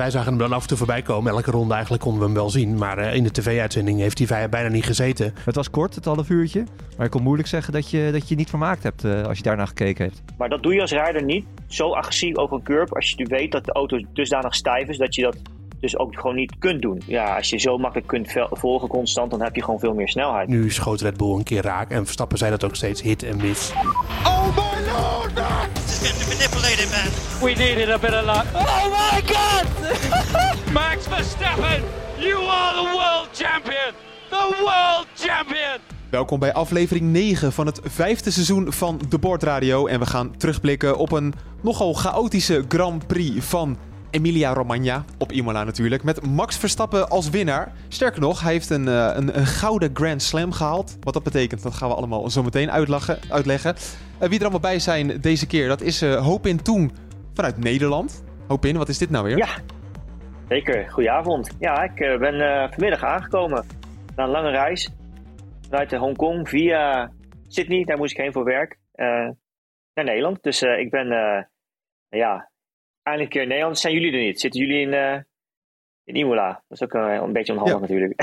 Wij zagen hem dan af en toe voorbij komen. Elke ronde eigenlijk konden we hem wel zien. Maar in de tv-uitzending heeft hij bijna niet gezeten. Het was kort, het half uurtje. Maar ik kon moeilijk zeggen dat je dat je niet vermaakt hebt als je daarna gekeken hebt. Maar dat doe je als rijder niet. Zo agressief over een curb. Als je nu weet dat de auto dusdanig stijf is dat je dat dus ook gewoon niet kunt doen. Ja, als je zo makkelijk kunt volgen constant, dan heb je gewoon veel meer snelheid. Nu schoot Red Bull een keer raak en Verstappen zei dat ook steeds hit en miss. Oh my lord! Man. We needed a bit of luck. Oh my god! Max Verstappen, you are the world champion! The world champion! Welkom bij aflevering 9 van het vijfde seizoen van de Bordradio. En we gaan terugblikken op een nogal chaotische Grand Prix van Emilia Romagna op Imola natuurlijk. Met Max Verstappen als winnaar. Sterker nog, hij heeft een, uh, een, een, gouden Grand Slam gehaald. Wat dat betekent, dat gaan we allemaal zo meteen uitleggen. Uh, wie er allemaal bij zijn deze keer, dat is uh, Hopin Toen vanuit Nederland. Hopin, wat is dit nou weer? Ja, zeker. Goedenavond. Ja, ik ben vanmiddag aangekomen na een lange reis. Vanuit Hongkong via Sydney, daar moest ik heen voor werk, naar Nederland. Dus ik ben ja, eindelijk een keer in Nederland. Zijn jullie er niet? Zitten jullie in, uh, in Imola? Dat is ook uh, een beetje onhandig natuurlijk.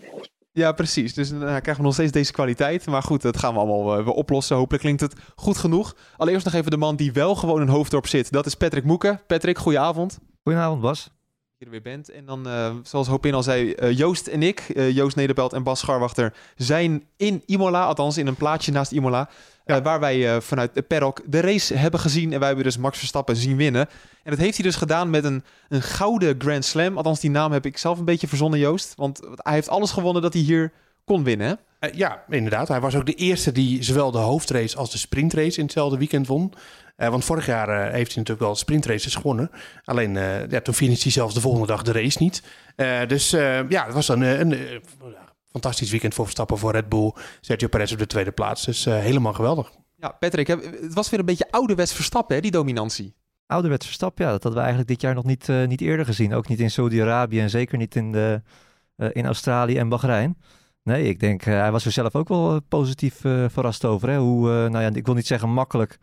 ja, precies. Dus dan krijgen we nog steeds deze kwaliteit. Maar goed, dat gaan we allemaal uh, weer oplossen. Hopelijk klinkt het goed genoeg. Allereerst nog even de man die wel gewoon in Hoofddorp zit. Dat is Patrick Moeken. Patrick, goedenavond. Goedenavond, Bas je er weer bent. En dan, uh, zoals Hopin al zei, uh, Joost en ik, uh, Joost Nederbelt en Bas Scharwachter, zijn in Imola, althans in een plaatsje naast Imola, ja. waar wij vanuit de Perok de race hebben gezien. En wij hebben dus Max Verstappen zien winnen. En dat heeft hij dus gedaan met een, een gouden Grand Slam. Althans, die naam heb ik zelf een beetje verzonnen, Joost. Want hij heeft alles gewonnen dat hij hier kon winnen. ja, inderdaad. Hij was ook de eerste die zowel de hoofdrace als de sprintrace in hetzelfde weekend won. Uh, want vorig jaar uh, heeft hij natuurlijk wel sprintraces gewonnen. Alleen ja, toen finishte hij zelfs de volgende dag de race niet. dus ja, het was dan een, een fantastisch weekend voor Verstappen, voor Red Bull. Sergio Perez op de tweede plaats. Dus helemaal geweldig. Ja, Patrick, het was weer een beetje ouderwets Verstappen, hè, die dominantie. Ouderwets Verstappen, ja. Dat hadden we eigenlijk dit jaar nog niet, niet eerder gezien. Ook niet in Saudi-Arabië en zeker niet in, de, in Australië en Bahrein. Nee, ik denk, hij was er zelf ook wel positief verrast over. Hè? Hoe, nou ja, ik wil niet zeggen makkelijk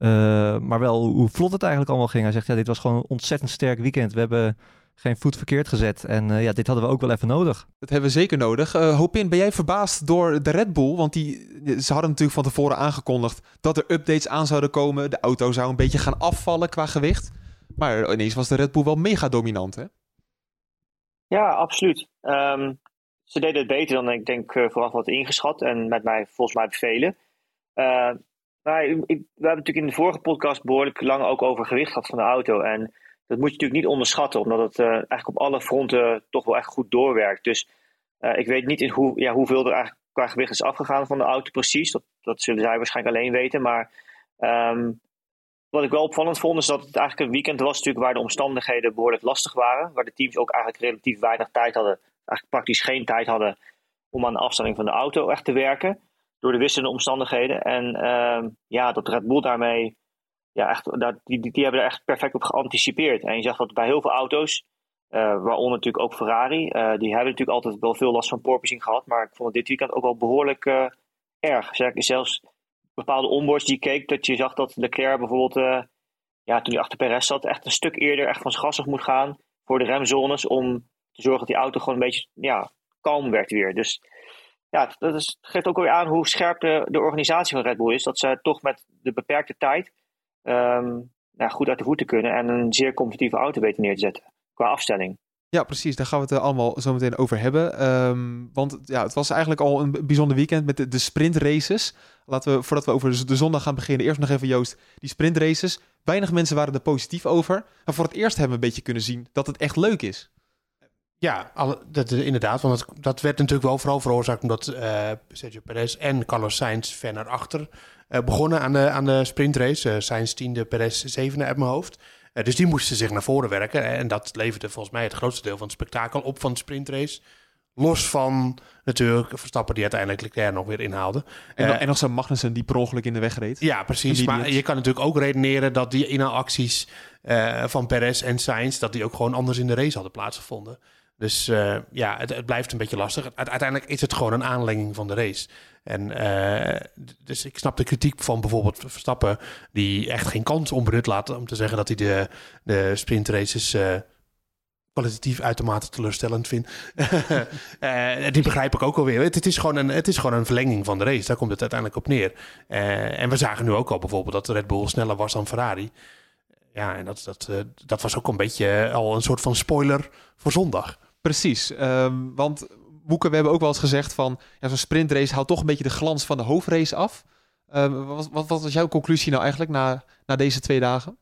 uh, maar wel hoe vlot het eigenlijk allemaal ging. Hij zegt, ja, dit was gewoon een ontzettend sterk weekend. We hebben geen voet verkeerd gezet. En uh, ja, dit hadden we ook wel even nodig. Dat hebben we zeker nodig. Uh, Hopin, ben jij verbaasd door de Red Bull? Want die, ze hadden natuurlijk van tevoren aangekondigd dat er updates aan zouden komen. De auto zou een beetje gaan afvallen qua gewicht. Maar ineens was de Red Bull wel mega dominant, hè? Ja, absoluut. Um, ze deden het beter dan ik denk vooraf wat ingeschat. En met mij volgens mij bevelen. Ik, we hebben natuurlijk in de vorige podcast behoorlijk lang ook over gewicht gehad van de auto. En dat moet je natuurlijk niet onderschatten, omdat het uh, eigenlijk op alle fronten toch wel echt goed doorwerkt. Dus uh, ik weet niet in hoe, ja, hoeveel er eigenlijk qua gewicht is afgegaan van de auto precies. Dat, dat zullen zij waarschijnlijk alleen weten. Maar um, wat ik wel opvallend vond, is dat het eigenlijk een weekend was natuurlijk waar de omstandigheden behoorlijk lastig waren. Waar de teams ook eigenlijk relatief weinig tijd hadden, eigenlijk praktisch geen tijd hadden om aan de afstelling van de auto echt te werken door de wisselende omstandigheden. En uh, ja, dat Red Bull daarmee, ja, echt, dat, die, die, hebben er echt perfect op geanticipeerd. En je zag dat bij heel veel auto's, uh, waaronder natuurlijk ook Ferrari, uh, die hebben natuurlijk altijd wel veel last van porpoising gehad. Maar ik vond het dit weekend ook wel behoorlijk uh, erg. Zelfs bepaalde onboards die keek, dat je zag dat Leclerc bijvoorbeeld, ja, toen hij achter Perez zat, echt een stuk eerder echt van zijn gas af moet gaan voor de remzones om te zorgen dat die auto gewoon een beetje ja, kalm werd weer. Dus ja, dat is, geeft ook weer aan hoe scherp de, de organisatie van Red Bull is. Dat ze toch met de beperkte tijd um, nou, goed uit de voeten kunnen en een zeer competitieve auto weten neer te zetten qua afstelling. Ja, precies. Daar gaan we het uh, allemaal zo meteen over hebben. Um, want ja, het was eigenlijk al een bijzonder weekend met de, de sprintraces. Laten we, voordat we over de zondag gaan beginnen, eerst nog even Joost, die sprintraces. Weinig mensen waren er positief over. Maar voor het eerst hebben we een beetje kunnen zien dat het echt leuk is. Ja, alle, dat, inderdaad. Want dat, dat werd natuurlijk wel vooral veroorzaakt omdat uh, Sergio Perez en Carlos Sainz ver naar achter uh, begonnen aan de, aan de sprintrace. Uh, Sainz tiende, Perez zevende uit mijn hoofd. dus die moesten zich naar voren werken. En dat leverde volgens mij het grootste deel van het spektakel op van de sprintrace. Los van natuurlijk Verstappen die uiteindelijk Leclerc nog weer inhaalde. En, uh, en nog zo'n Magnussen die per ongeluk in de weg reed. Ja, precies. Maar je kan natuurlijk ook redeneren dat die inhaalacties uh, van Perez en Sainz... dat die ook gewoon anders in de race hadden plaatsgevonden. Dus uh, ja, het, het, blijft een beetje lastig. Uiteindelijk is het gewoon een aanlenging van de race. En uh, dus ik snap de kritiek van bijvoorbeeld Verstappen, die echt geen kans onbenut laat om te zeggen dat hij de, de sprintraces uh, kwalitatief uitermate teleurstellend vind. uh, die begrijp ik ook alweer. Het, het, is gewoon een, het is gewoon een verlenging van de race. Daar komt het uiteindelijk op neer. En we zagen nu ook al bijvoorbeeld dat Red Bull sneller was dan Ferrari. Ja, en dat, dat, dat was ook een beetje al een soort van spoiler voor zondag. Precies, um, want Boeken, we hebben ook wel eens gezegd van... Ja, zo'n sprintrace houdt toch een beetje de glans van de hoofdrace af. Um, wat, wat, wat was jouw conclusie nou eigenlijk na, na deze twee dagen?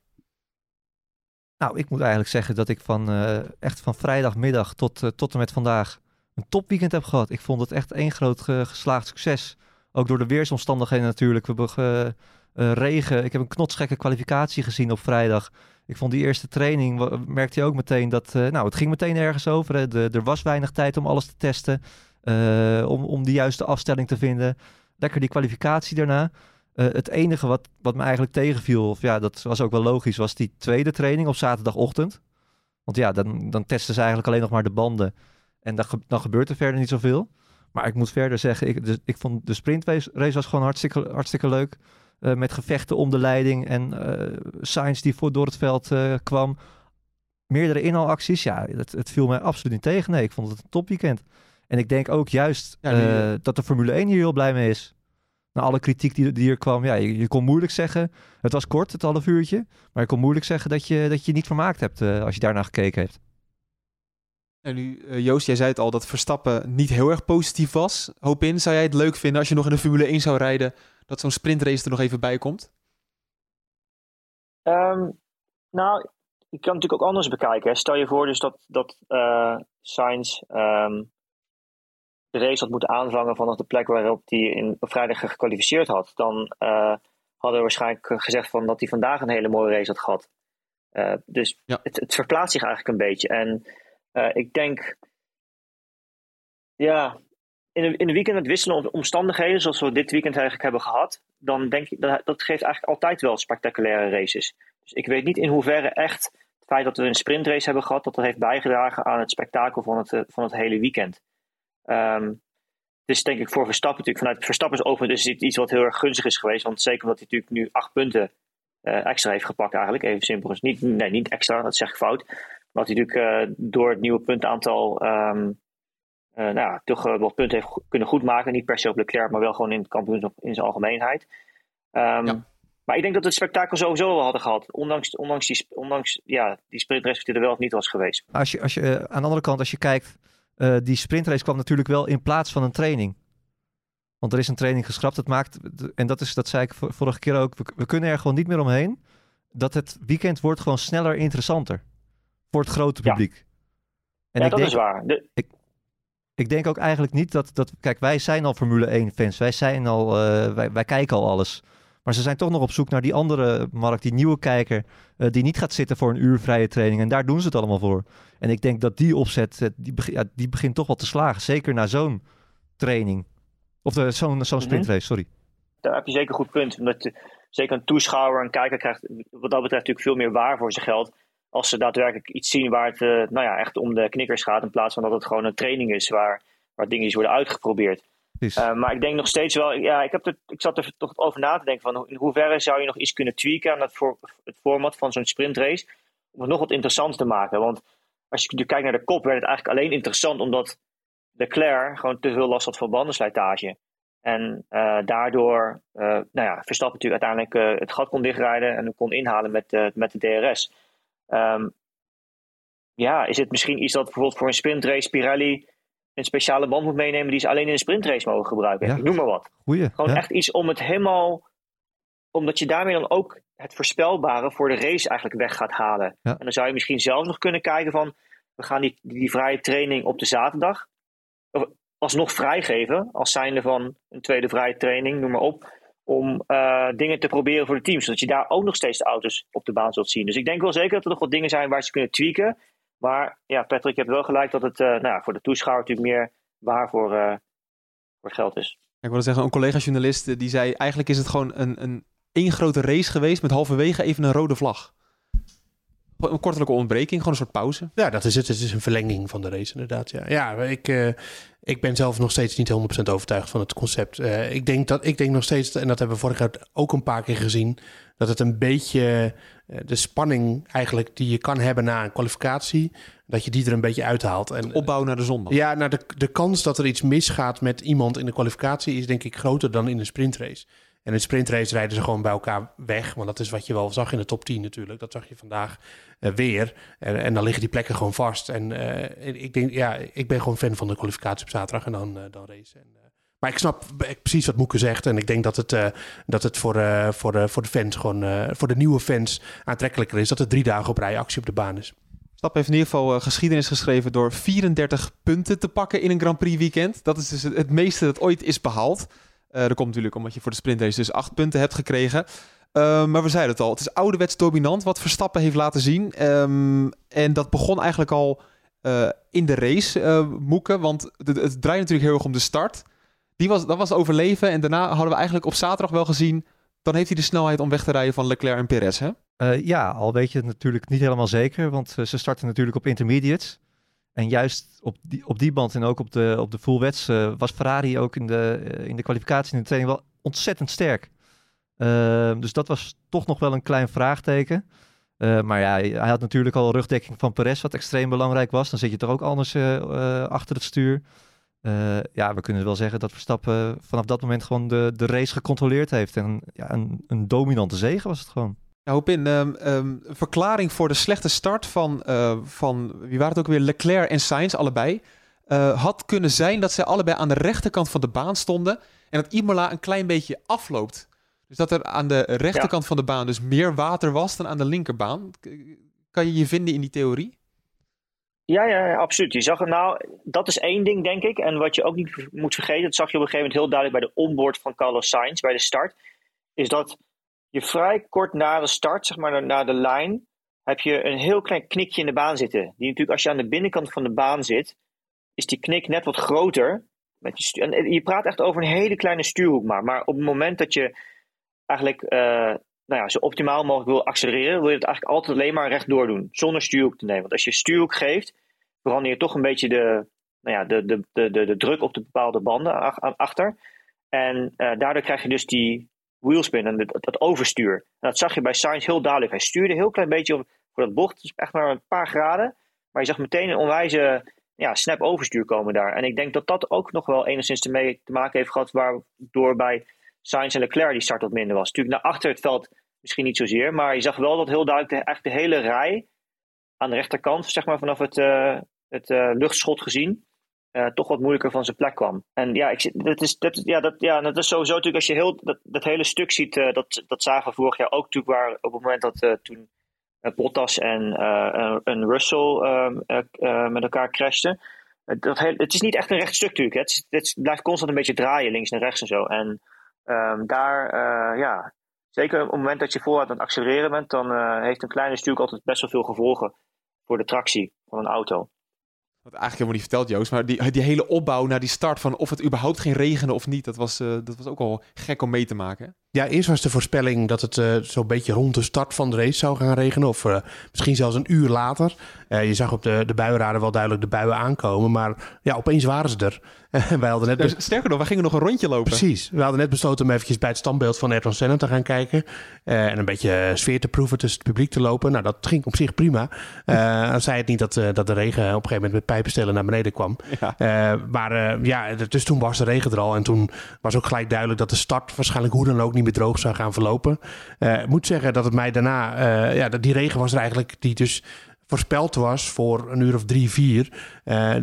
Nou, ik moet eigenlijk zeggen dat ik van uh, echt van vrijdagmiddag tot, uh, tot en met vandaag een topweekend heb gehad. Ik vond het echt één groot ge geslaagd succes. Ook door de weersomstandigheden natuurlijk. We hebben uh, regen. Ik heb een knotsgekke kwalificatie gezien op vrijdag. Ik vond die eerste training, merkte je ook meteen dat, nou, het ging meteen ergens over. De, er was weinig tijd om alles te testen, om, om de juiste afstelling te vinden. Lekker die kwalificatie daarna. Uh, het enige wat, wat me eigenlijk tegenviel, of ja, dat was ook wel logisch, was die tweede training op zaterdagochtend. Want ja, dan, dan testen ze eigenlijk alleen nog maar de banden. En dan, dan gebeurt er verder niet zoveel. Maar ik moet verder zeggen, ik, dus, ik vond de sprintrace was gewoon hartstikke, hartstikke leuk. Uh, met gevechten om de leiding en uh, Sainz die voor door het veld uh, kwam. Meerdere inhaalacties, ja, het, het viel mij absoluut niet tegen. Nee, ik vond het een topweekend. En ik denk ook juist ja, die, dat de Formule 1 hier heel blij mee is na alle kritiek die, die er kwam, ja, je, je, kon moeilijk zeggen. Het was kort, het half uurtje. Maar je kon moeilijk zeggen dat je dat je niet vermaakt hebt als je daarna gekeken hebt. En nu, Joost, jij zei het al dat Verstappen niet heel erg positief was. Hoop in, zou jij het leuk vinden als je nog in de Formule 1 zou rijden, dat zo'n sprintrace er nog even bij komt? Um, nou, je kan natuurlijk ook anders bekijken. Hè. Stel je voor dus dat, dat uh, Sainz um, de race had moeten aanvangen vanaf de plek waarop hij in, vrijdag gekwalificeerd had, dan uh, hadden we waarschijnlijk gezegd van dat hij vandaag een hele mooie race had gehad. Uh, dus ja. het, het, verplaatst zich eigenlijk een beetje. En ik denk, ja, in in een weekend met wisselende omstandigheden, zoals we dit weekend eigenlijk hebben gehad, dan denk ik dat, dat geeft eigenlijk altijd wel spectaculaire races. Dus ik weet niet in hoeverre echt het feit dat we een sprintrace hebben gehad, dat dat heeft bijgedragen aan het spektakel van het, van het hele weekend. Um, dus denk ik voor Verstappen natuurlijk vanuit Verstappens is het iets wat heel erg gunstig is geweest. Want zeker omdat hij natuurlijk nu acht punten uh, extra heeft gepakt eigenlijk. Even simpel. Dus niet, nee, niet extra, dat zeg ik fout. Maar dat hij natuurlijk uh, door het nieuwe puntaantal um, nou ja, toch wat punten heeft kunnen goedmaken. Niet per se op Leclerc, maar wel gewoon in het kampioenschap in zijn algemeenheid. Um, ja. Maar ik denk dat we het spektakel sowieso wel hadden gehad. Ondanks, ondanks, die, ondanks ja, die sprintrace die er wel of niet was geweest. Als je, als je, aan de andere kant, als je kijkt uh, die sprintrace kwam natuurlijk wel in plaats van een training. Want er is een training geschrapt. Dat maakt, en dat, is, dat zei ik vorige keer ook, we, we, kunnen er gewoon niet meer omheen. Dat het weekend wordt gewoon sneller interessanter. Voor het grote publiek. Ja, en ja ik dat denk, is waar. De... Ik, ik denk ook eigenlijk niet dat, dat... Kijk, wij zijn al Formule 1 fans. Wij zijn al... Uh, wij, wij kijken al alles. Maar ze zijn toch nog op zoek naar die andere markt, die nieuwe kijker, uh, die niet gaat zitten voor een uur vrije training. En daar doen ze het allemaal voor. En ik denk dat die opzet, uh, die, ja, die begint toch wel te slagen. Zeker na zo'n training. Of zo'n zo'n mm-hmm. sprintrace, sorry. Daar heb je zeker een goed punt. Omdat zeker een toeschouwer, een kijker krijgt wat dat betreft natuurlijk veel meer waar voor zijn geld. Als ze daadwerkelijk iets zien waar het uh, nou ja, echt om de knikkers gaat. In plaats van dat het gewoon een training is waar, waar dingen worden uitgeprobeerd. Uh, maar ik denk nog steeds wel, ja, ik, heb er, ik zat er toch over na te denken van in hoeverre zou je nog iets kunnen tweaken aan het, voor, het format van zo'n sprintrace om het nog wat interessanter te maken. Want als je kijkt naar de kop, werd het eigenlijk alleen interessant omdat Leclerc gewoon te veel last had van bandenslijtage. En uh, daardoor, uh, nou ja, Verstappen natuurlijk uiteindelijk het gat kon dichtrijden en kon inhalen met, met de DRS. Um, ja, is het misschien iets dat bijvoorbeeld voor een sprintrace Pirelli een speciale band moet meenemen die ze alleen in een sprintrace mogen gebruiken. Ja. Ik noem maar wat. Goeie, Gewoon echt iets om het helemaal. Omdat je daarmee dan ook het voorspelbare voor de race eigenlijk weg gaat halen. Ja. En dan zou je misschien zelf nog kunnen kijken van. We gaan die, die vrije training op de zaterdag. Of alsnog vrijgeven. Als zijnde van een tweede vrije training, noem maar op. Om uh, dingen te proberen voor de teams. Zodat je daar ook nog steeds de auto's op de baan zult zien. Dus ik denk wel zeker dat er nog wat dingen zijn waar ze kunnen tweaken. Maar ja, Patrick, je hebt wel gelijk dat het uh, nou ja, voor de toeschouwer natuurlijk meer waar voor, uh, voor geld is. Ik wilde zeggen, een collega-journalist eh, die zei... eigenlijk is het gewoon een, een één grote race geweest met halverwege even een rode vlag. Een kortelijke ontbreking, gewoon een soort pauze. Ja, dat is het. Het is een verlenging van de race inderdaad. Ja, ja ik, uh, ik ben zelf nog steeds niet 100% overtuigd van het concept. Uh, ik, denk dat, ik denk nog steeds, en dat hebben we vorig jaar ook een paar keer gezien... dat het een beetje de spanning eigenlijk die je kan hebben na een kwalificatie... Dat je die er een beetje uithaalt. En, Opbouw naar de zondag. Ja, nou de, de kans dat er iets misgaat met iemand in de kwalificatie is denk ik groter dan in een sprintrace. En in sprintrace rijden ze gewoon bij elkaar weg. Want dat is wat je wel zag in de top 10 natuurlijk. Dat zag je vandaag eh, weer. En, en dan liggen die plekken gewoon vast. En eh, ik denk, ja, ik ben gewoon fan van de kwalificatie op zaterdag en dan, eh, dan racen. En, maar ik snap precies wat Moeke zegt. En ik denk dat het, dat het voor, voor, voor de fans gewoon, voor de nieuwe fans aantrekkelijker is. Dat er drie dagen op rij actie op de baan is. Stap heeft in ieder geval geschiedenis geschreven door 34 punten te pakken in een Grand Prix weekend. Dat is dus het meeste dat ooit is behaald. Eh dat komt natuurlijk omdat je voor de sprintrace dus 8 punten hebt gekregen. Eh, maar we zeiden het al, het is ouderwets dominant wat Verstappen heeft laten zien. Ehm, en dat begon eigenlijk al eh, in de race, eh Moeke. Want het, het draait natuurlijk heel erg om de start. Die was, dat was overleven en daarna hadden we eigenlijk op zaterdag wel gezien... dan heeft hij de snelheid om weg te rijden van Leclerc en Perez, hè? Ja, al weet je het natuurlijk niet helemaal zeker, want ze starten natuurlijk op intermediates. En juist op die, op die band en ook op de, op de eh, was Ferrari ook in de, eh, in de kwalificatie en de training wel ontzettend sterk. Ehm, dus dat was toch nog wel een klein vraagteken. Eh, maar ja, hij had natuurlijk al rugdekking van Perez, wat extreem belangrijk was. Dan zit je toch ook anders achter het stuur. Ja, we kunnen wel zeggen dat Verstappen vanaf dat moment gewoon de, de race gecontroleerd heeft. En ja, een, een dominante zege was het gewoon. Ja, Hopin, ehm, een verklaring voor de slechte start van, eh, van, wie waren het ook weer, Leclerc en Sainz, allebei, eh, had kunnen zijn dat zij allebei aan de rechterkant van de baan stonden en dat Imola een klein beetje afloopt. Dus dat er aan de rechterkant van de baan dus meer water was dan aan de linkerbaan. Kan je je vinden in die theorie? Ja, ja, ja, absoluut. Je zag het nou, dat is één ding, denk ik. En wat je ook niet moet vergeten, dat zag je op een gegeven moment heel duidelijk bij de onboard van Carlos Sainz, bij de start, is dat je vrij kort na de start, zeg maar na de lijn, heb je een heel klein knikje in de baan zitten. Die natuurlijk, als je aan de binnenkant van de baan zit, is die knik net wat groter. Met je, en je praat echt over een hele kleine stuurhoek maar. Maar op het moment dat je eigenlijk eh, nou ja, zo optimaal mogelijk wil accelereren, wil je het eigenlijk altijd alleen maar rechtdoor doen, zonder stuurhoek te nemen. Want als je stuurhoek geeft, verander je toch een beetje de, nou ja, de, de, de, de, druk op de bepaalde banden achter. En eh, daardoor krijg je dus die wheelspin en dat, overstuur. En dat zag je bij Sainz heel duidelijk. Hij stuurde een heel klein beetje op, voor dat bocht, dus echt maar een paar graden. Maar je zag meteen een onwijze ja, snap overstuur komen daar. En ik denk dat dat ook nog wel enigszins ermee te maken heeft gehad, waardoor bij Sainz en Leclerc die start wat minder was. Natuurlijk naar achter het veld misschien niet zozeer, maar je zag wel dat heel duidelijk de, eigenlijk de hele rij aan de rechterkant, zeg maar vanaf het, eh, het eh, luchtschot gezien, eh, toch wat moeilijker van zijn plek kwam. En ja, ik, dat, is, dat, ja, dat, ja, dat is sowieso natuurlijk als je heel, dat, dat hele stuk ziet, eh, dat, dat zagen we vorig jaar ook natuurlijk waar op het moment dat eh, toen Bottas en, eh, en- en Russell ehm, eh, eh, met elkaar crashten. Dat heel- het is niet echt een recht stuk natuurlijk. Het, blijft constant een beetje draaien links en rechts en zo. En ehm, daar, ja, zeker op het moment dat je vooruit aan het accelereren bent, dan heeft een kleine stuur altijd best wel veel gevolgen voor de tractie van een auto. Wat eigenlijk helemaal niet verteld, Joost. Maar die, die hele opbouw naar die start van of het überhaupt ging regenen of niet, dat was, eh, dat was ook al gek om mee te maken. hè? Ja, eerst was de voorspelling dat het eh, zo'n beetje rond de start van de race zou gaan regenen. Of eh, misschien zelfs een uur later. Je zag op de, de buienraden wel duidelijk de buien aankomen. Maar ja, opeens waren ze er. Wij hadden net... Sterker nog, wij gingen nog een rondje lopen. Precies. We hadden net besloten om eventjes bij het standbeeld van Ayrton Senna te gaan kijken. En een beetje sfeer te proeven tussen het publiek te lopen. Nou, dat ging op zich prima. Dan zei het niet dat, dat de regen op een gegeven moment met pijpenstelen naar beneden kwam. Ja. Eh, maar eh, ja, dus toen was de regen er al. En toen was ook gelijk duidelijk dat de start waarschijnlijk hoe dan ook niet meer droog zou gaan verlopen. Eh, ik moet zeggen dat het mij daarna, ja, dat die regen was er eigenlijk, die dus voorspeld was voor een uur of drie, vier.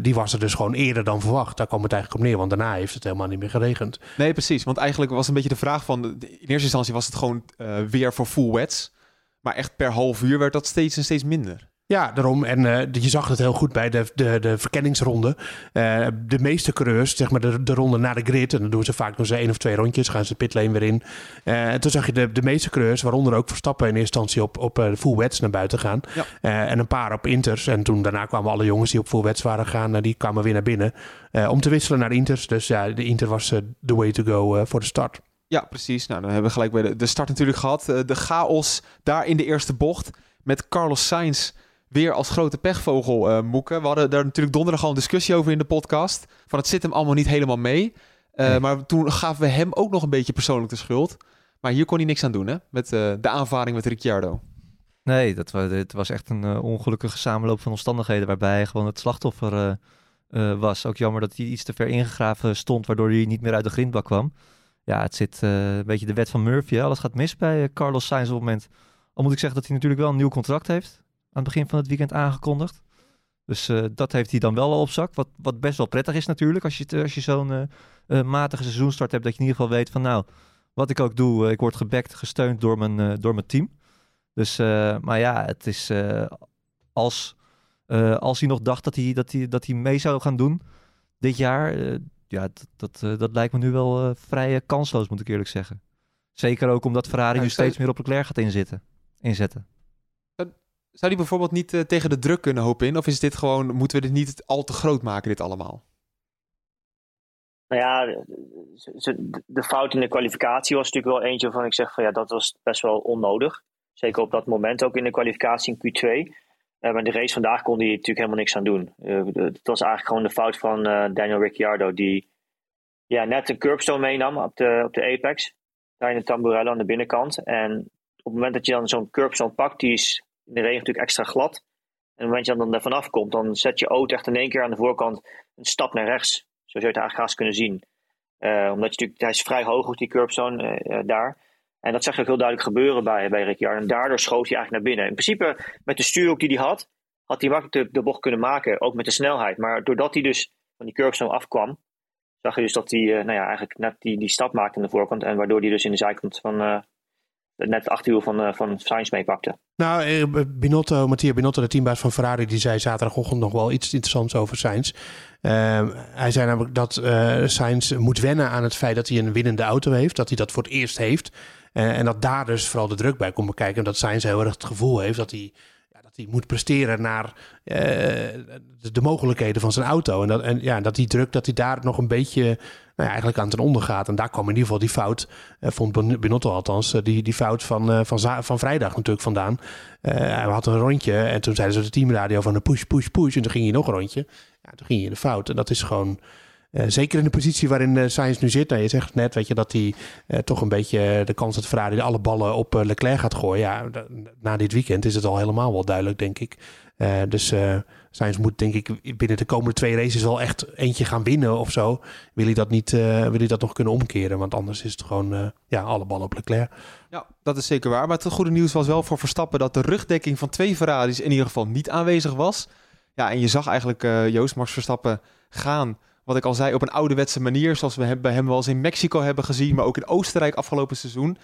die was er dus gewoon eerder dan verwacht. Daar kwam het eigenlijk op neer, want daarna heeft het helemaal niet meer geregend. Nee, precies. Want eigenlijk was een beetje de vraag van... In eerste instantie was het gewoon weer voor full wets. Maar echt per half uur werd dat steeds en steeds minder. Ja, daarom. En eh, je zag het heel goed bij de, de, de verkenningsronde. Eh, de meeste coureurs, zeg maar de, de ronde naar de grid. En dan doen ze vaak nog eens één of twee rondjes. Gaan ze de pitlane weer in. Eh, en toen zag je de, de meeste coureurs, waaronder ook Verstappen in eerste instantie op, op eh, de full wets naar buiten gaan. Ja. Eh, en een paar op inters. En toen daarna kwamen alle jongens die op full wets waren gaan, eh, die kwamen weer naar binnen. eh, om te wisselen naar inters. Dus ja, de inter was eh, the way to go eh, voor de start. Ja, precies. Nou, dan hebben we gelijk bij de, de start natuurlijk gehad. Eh, de chaos daar in de eerste bocht. Met Carlos Sainz weer als grote pechvogel eh moeken. We hadden daar natuurlijk donderdag al een discussie over in de podcast. Van het zit hem allemaal niet helemaal mee. Eh, Nee. Maar toen gaven we hem ook nog een beetje persoonlijk de schuld. Maar hier kon hij niks aan doen, hè? Met eh, de aanvaring met Ricciardo. Nee, dat was, het was echt een uh, ongelukkige samenloop van omstandigheden waarbij hij gewoon het slachtoffer uh, uh, was. Ook jammer dat hij iets te ver ingegraven stond, waardoor hij niet meer uit de grindbak kwam. Ja, het zit een beetje de wet van Murphy. Hè? Alles gaat mis bij Carlos Sainz op het moment. Al moet ik zeggen dat hij natuurlijk wel een nieuw contract heeft. Aan het begin van het weekend aangekondigd. Dus dat heeft hij dan wel al op zak. Wat, wat best wel prettig is natuurlijk. Als je, als je zo'n matige seizoenstart hebt. Dat je in ieder geval weet van nou, wat ik ook doe. ik word gebackt, gesteund door mijn, door mijn team. Dus, maar ja, het is als, als hij nog dacht dat hij, dat, hij, dat hij mee zou gaan doen dit jaar, ja, dat, dat, dat lijkt me nu wel vrij kansloos, moet ik eerlijk zeggen. Zeker ook omdat Ferrari nu steeds meer op Leclerc gaat inzitten, inzetten. Zou die bijvoorbeeld niet tegen de druk kunnen hopen in? Of is dit gewoon, moeten we dit niet al te groot maken, dit allemaal? Nou ja, de fout in de kwalificatie was natuurlijk wel eentje waarvan ik zeg van ja, dat was best wel onnodig. Zeker op dat moment ook in de kwalificatie in Q2. Uh, maar de race vandaag kon hij natuurlijk helemaal niks aan doen. Uh, het was eigenlijk gewoon de fout van Daniel Ricciardo, die ja, net een curbstone meenam op de, op de apex. Daar in de tamburello aan de binnenkant. En op het moment dat je dan zo'n curbstone pakt, die is in de regen natuurlijk extra glad. En dat je dan er vanaf komt, dan zet je auto echt in één keer aan de voorkant een stap naar rechts. Zo zou je het eigenlijk haast kunnen zien. omdat je natuurlijk, hij is vrij hoog op die curbstone daar. En dat zag je ook heel duidelijk gebeuren bij, bij Ricciardo. En daardoor schoot hij eigenlijk naar binnen. In principe, met de stuurhoek die hij had, had hij makkelijk de, bocht kunnen maken. Ook met de snelheid. Maar doordat hij dus van die curbstone afkwam, zag je dus dat hij nou ja, eigenlijk net die, die stap maakte aan de voorkant. En waardoor hij dus in de zijkant van net het achterwiel van, uh, van Sainz meepakte. Nou, Binotto, Mattia Binotto, de teambaas van Ferrari, die zei zaterdagochtend nog wel iets interessants over Sainz. Uh, hij zei namelijk dat uh, Sainz moet wennen aan het feit dat hij een winnende auto heeft. Dat hij dat voor het eerst heeft. En dat daar dus vooral de druk bij komt bekijken. En dat Sainz heel erg het gevoel heeft dat hij, hij moet presteren naar uh, de, de, mogelijkheden van zijn auto. En, dat, en ja, dat die druk, dat hij daar nog een beetje nou ja, eigenlijk aan ten onder gaat. En daar kwam in ieder geval die fout, uh, vond Binotto althans, die, die fout van, van, van vrijdag natuurlijk vandaan. hij had een rondje en toen zeiden ze de teamradio van een push, push, push. En toen ging hij nog een rondje. Ja, toen ging in de fout. En dat is gewoon uh, zeker in de positie waarin uh, Sainz nu zit. Nou, je zegt net weet je, dat hij uh, toch een beetje de kans dat Ferrari alle ballen op Leclerc gaat gooien. Ja, na dit weekend is het al helemaal wel duidelijk, denk ik. dus Sainz moet denk ik binnen de komende twee races wel echt eentje gaan winnen of zo. Wil hij dat, niet, wil hij dat nog kunnen omkeren? Want anders is het gewoon ja, alle ballen op Leclerc. Ja, dat is zeker waar. Maar het goede nieuws was wel voor Verstappen dat de rugdekking van twee Ferraris in ieder geval niet aanwezig was. Ja, en je zag eigenlijk Joost Max Verstappen gaan wat ik al zei, op een ouderwetse manier. Zoals we bij hem wel eens in Mexico hebben gezien, maar ook in Oostenrijk afgelopen seizoen.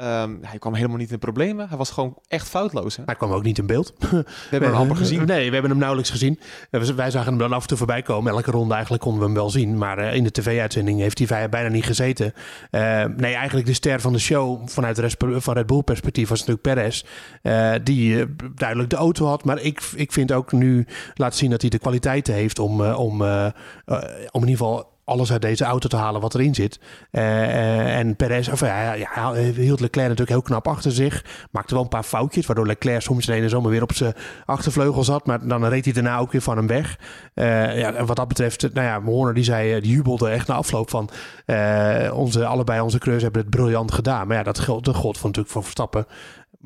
Um, hij kwam helemaal niet in problemen. Hij was gewoon echt foutloos. Hè? Hij kwam ook niet in beeld. We hebben hem amper gezien. Nee, we hebben hem nauwelijks gezien. Wij zagen hem dan af en toe voorbij komen. Elke ronde eigenlijk konden we hem wel zien. Maar uh, in de tv-uitzending heeft hij bijna niet gezeten. Uh, nee, eigenlijk de ster van de show vanuit Red, van Red Bull perspectief was natuurlijk Perez. Uh, die duidelijk de auto had. Maar ik, ik vind ook nu laat zien dat hij de kwaliteiten heeft om, om, om in ieder geval alles uit deze auto te halen wat erin zit. Uh, en Perez, of ja, ja, hield Leclerc natuurlijk heel knap achter zich. Maakte wel een paar foutjes, waardoor Leclerc soms ineens zomaar weer op zijn achtervleugel zat. Maar dan reed hij daarna ook weer van hem weg. Ja, en wat dat betreft, nou ja, Horner die zei, die jubelde echt na afloop van onze, allebei onze creus hebben het briljant gedaan. Maar ja, dat geldt, dat gold van natuurlijk voor Verstappen.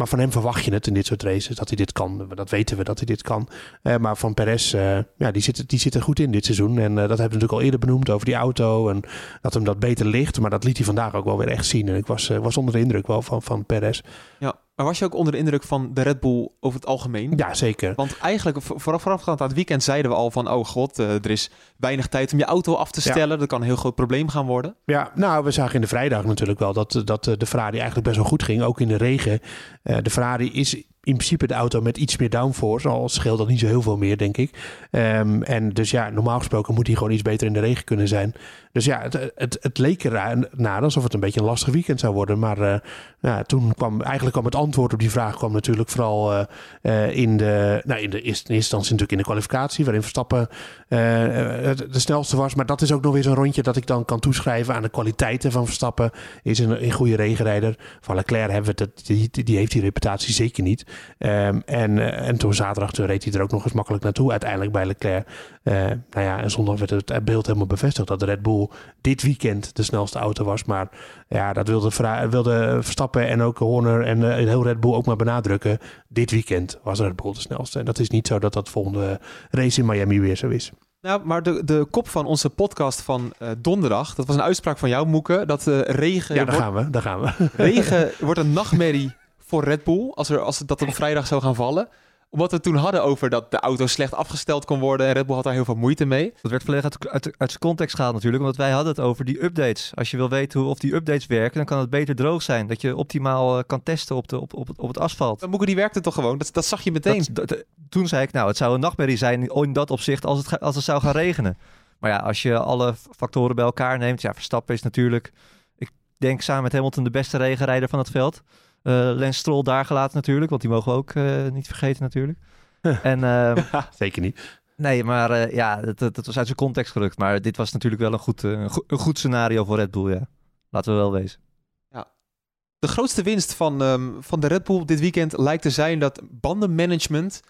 Maar van hem verwacht je het in dit soort races, dat hij dit kan. Dat weten we, dat hij dit kan. Uh, maar van Perez, uh, ja, die zit, die zit er goed in dit seizoen. En uh, dat hebben we natuurlijk al eerder benoemd over die auto. En dat hem dat beter ligt. Maar dat liet hij vandaag ook wel weer echt zien. En ik was, was onder de indruk wel van, van Perez. Ja, maar was je ook onder de indruk van de Red Bull over het algemeen? Ja, zeker. Want eigenlijk vooraf, voorafgaand aan het weekend zeiden we al van... oh god, uh, er is weinig tijd om je auto af te stellen. Ja. Dat kan een heel groot probleem gaan worden. Ja, nou, we zagen in de vrijdag natuurlijk wel... dat, dat de Ferrari eigenlijk best wel goed ging. Ook in de regen. De Ferrari is in principe de auto met iets meer downforce. Al scheelt dat niet zo heel veel meer, denk ik. Um, en dus ja, normaal gesproken moet hij gewoon iets beter in de regen kunnen zijn. Dus ja, het, het, het leek ernaar alsof het een beetje een lastig weekend zou worden. Maar ja, toen kwam eigenlijk kwam het antwoord op die vraag kwam natuurlijk vooral uh, uh, in, de, nou, in de eerste instantie natuurlijk in de kwalificatie, waarin Verstappen de snelste was. Maar dat is ook nog weer zo'n rondje dat ik dan kan toeschrijven aan de kwaliteiten van Verstappen. Is een, een goede regenrijder. Van Leclerc hebben we dat, die, die heeft die reputatie zeker niet. Ehm, en, eh, en toen zaterdag reed hij er ook nog eens makkelijk naartoe, uiteindelijk bij Leclerc. Nou ja, en zondag werd het beeld helemaal bevestigd dat de Red Bull dit weekend de snelste auto was. Maar ja, dat wilde, wilde Verstappen en ook Horner en uh, heel Red Bull ook maar benadrukken. Dit weekend was Red Bull de snelste. En dat is niet zo dat dat volgende race in Miami weer zo is. Nou, maar de, de kop van onze podcast van uh, donderdag, dat was een uitspraak van jou, Moeke, dat uh, regen... Ja, daar gaan we, daar gaan we. Regen wordt een nachtmerrie voor Red Bull, als, er, als dat op vrijdag zou gaan vallen wat we toen hadden over dat de auto slecht afgesteld kon worden. En Red Bull had daar heel veel moeite mee. Dat werd volledig uit, uit, uit zijn context gehaald natuurlijk. Omdat wij hadden het over die updates. Als je wil weten hoe, of die updates werken, dan kan het beter droog zijn. Dat je optimaal uh, kan testen op, de, op, op, op het asfalt. Moeke, die werkte toch gewoon? Dat, dat zag je meteen. Dat, dat, toen zei ik, nou, het zou een nachtmerrie zijn in dat opzicht als het, als het zou gaan regenen. Maar ja, als je alle factoren bij elkaar neemt. Ja, Verstappen is natuurlijk, ik denk samen met Hamilton de beste regenrijder van het veld. Uh, Lens Stroll daar gelaten natuurlijk, want die mogen we ook uh, niet vergeten natuurlijk. en, uh, Zeker niet. Nee, maar uh, ja, dat, dat, was uit zijn context gerukt. Maar dit was natuurlijk wel een goed, uh, een, goed, een goed scenario voor Red Bull, ja. Laten we wel wezen. Ja. De grootste winst van, um, van de Red Bull dit weekend lijkt te zijn dat bandenmanagement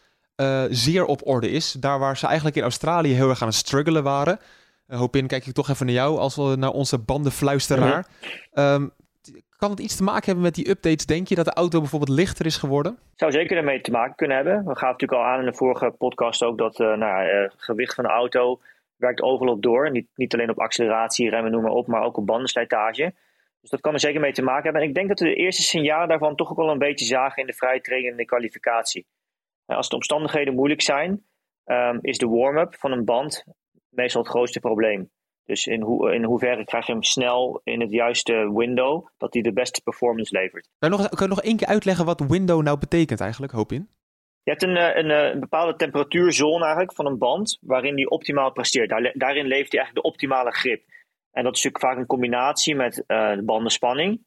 zeer op orde is. Daar waar ze eigenlijk in Australië heel erg aan het struggelen waren. Hopin, kijk ik toch even naar jou als we naar onze bandenfluisteraar. Mm -hmm. um, kan het iets te maken hebben met die updates? Denk je dat de auto bijvoorbeeld lichter is geworden? Zou zeker ermee te maken kunnen hebben. We gaven natuurlijk al aan in de vorige podcast ook dat uh, nou, het gewicht van de auto werkt overal op door. Niet, niet alleen op acceleratie, remmen, noem maar op, maar ook op bandenslijtage. Dus dat kan er zeker mee te maken hebben. En ik denk dat we de eerste signalen daarvan toch ook wel een beetje zagen in de vrije training en de kwalificatie. En als de omstandigheden moeilijk zijn, um, is de warm-up van een band meestal het grootste probleem. Dus in, ho in hoeverre krijg je hem snel in het juiste window, dat hij de beste performance levert. Kan je nog, kan je nog één keer uitleggen wat window nou betekent eigenlijk, hoop in? Je hebt een, een, een bepaalde temperatuurzone eigenlijk van een band, waarin die optimaal presteert. Daar, daarin levert hij eigenlijk de optimale grip. En dat is natuurlijk vaak een combinatie met uh, de bandenspanning,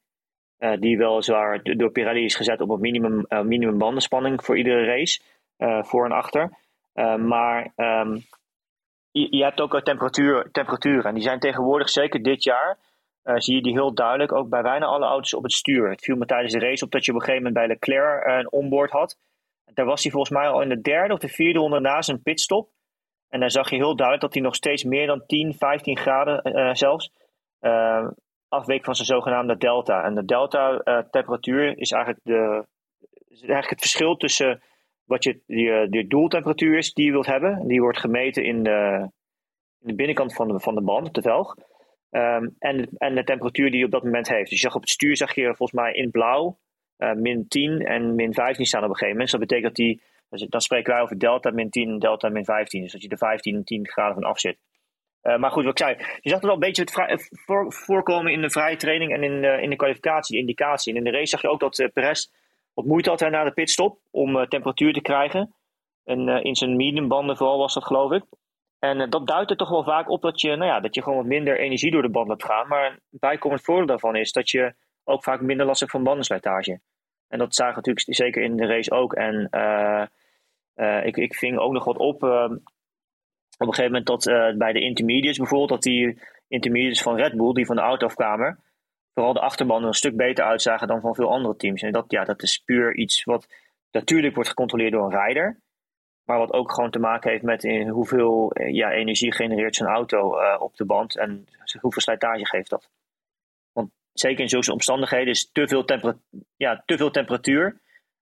uh, die weliswaar door Pirelli is gezet op een minimum, uh, minimum bandenspanning voor iedere race, voor en achter. maar um, je, hebt ook temperatuur, temperaturen. En die zijn tegenwoordig, zeker dit jaar, uh, zie je die heel duidelijk ook bij bijna alle auto's op het stuur. Het viel me tijdens de race op dat je op een gegeven moment bij Leclerc uh, een onboard had. Daar was hij volgens mij al in de derde of de vierde ronde na zijn pitstop. En daar zag je heel duidelijk dat hij nog steeds meer dan 10, 15 graden zelfs afweek van zijn zogenaamde delta. En de delta temperatuur is eigenlijk, de, is eigenlijk het verschil tussen wat je, die, die doeltemperatuur is die je wilt hebben. Die wordt gemeten in de, in de binnenkant van de, van de band, de velg. Um, en, de, en de temperatuur die je op dat moment heeft. Dus je zag op het stuur zag je volgens mij in blauw uh, min 10 en min 15 staan op een gegeven moment. Dus dat betekent dat die, dan spreken wij over delta min 10 en delta min 15. Dus dat je er 15 en 10 graden van af zit. Uh, maar goed, wat ik zei, je zag het al een beetje het voor, voorkomen in de vrije training en in de, in de kwalificatie, de indicatie. En in de race zag je ook dat uh, Perez wat moeite had hij na de pitstop om uh, temperatuur te krijgen. En uh, in zijn mediumbanden vooral was dat geloof ik. En uh, dat duidt er toch wel vaak op dat je, nou ja, dat je gewoon wat minder energie door de band laat gaan. Maar een bijkomend voordeel daarvan is dat je ook vaak minder last hebt van bandenslijtage. En dat zagen we natuurlijk zeker in de race ook. En ik, ik ving ook nog wat op op een gegeven moment dat bij de intermediates bijvoorbeeld, dat die intermediates van Red Bull, die van de auto afkwamen, vooral de achterbanden een stuk beter uitzagen dan van veel andere teams. En dat, ja, dat is puur iets wat natuurlijk wordt gecontroleerd door een rijder. Maar wat ook gewoon te maken heeft met in hoeveel ja, energie genereert zijn auto uh, op de band. En hoeveel slijtage geeft dat. Want zeker in zulke omstandigheden is te veel, ja, te veel temperatuur.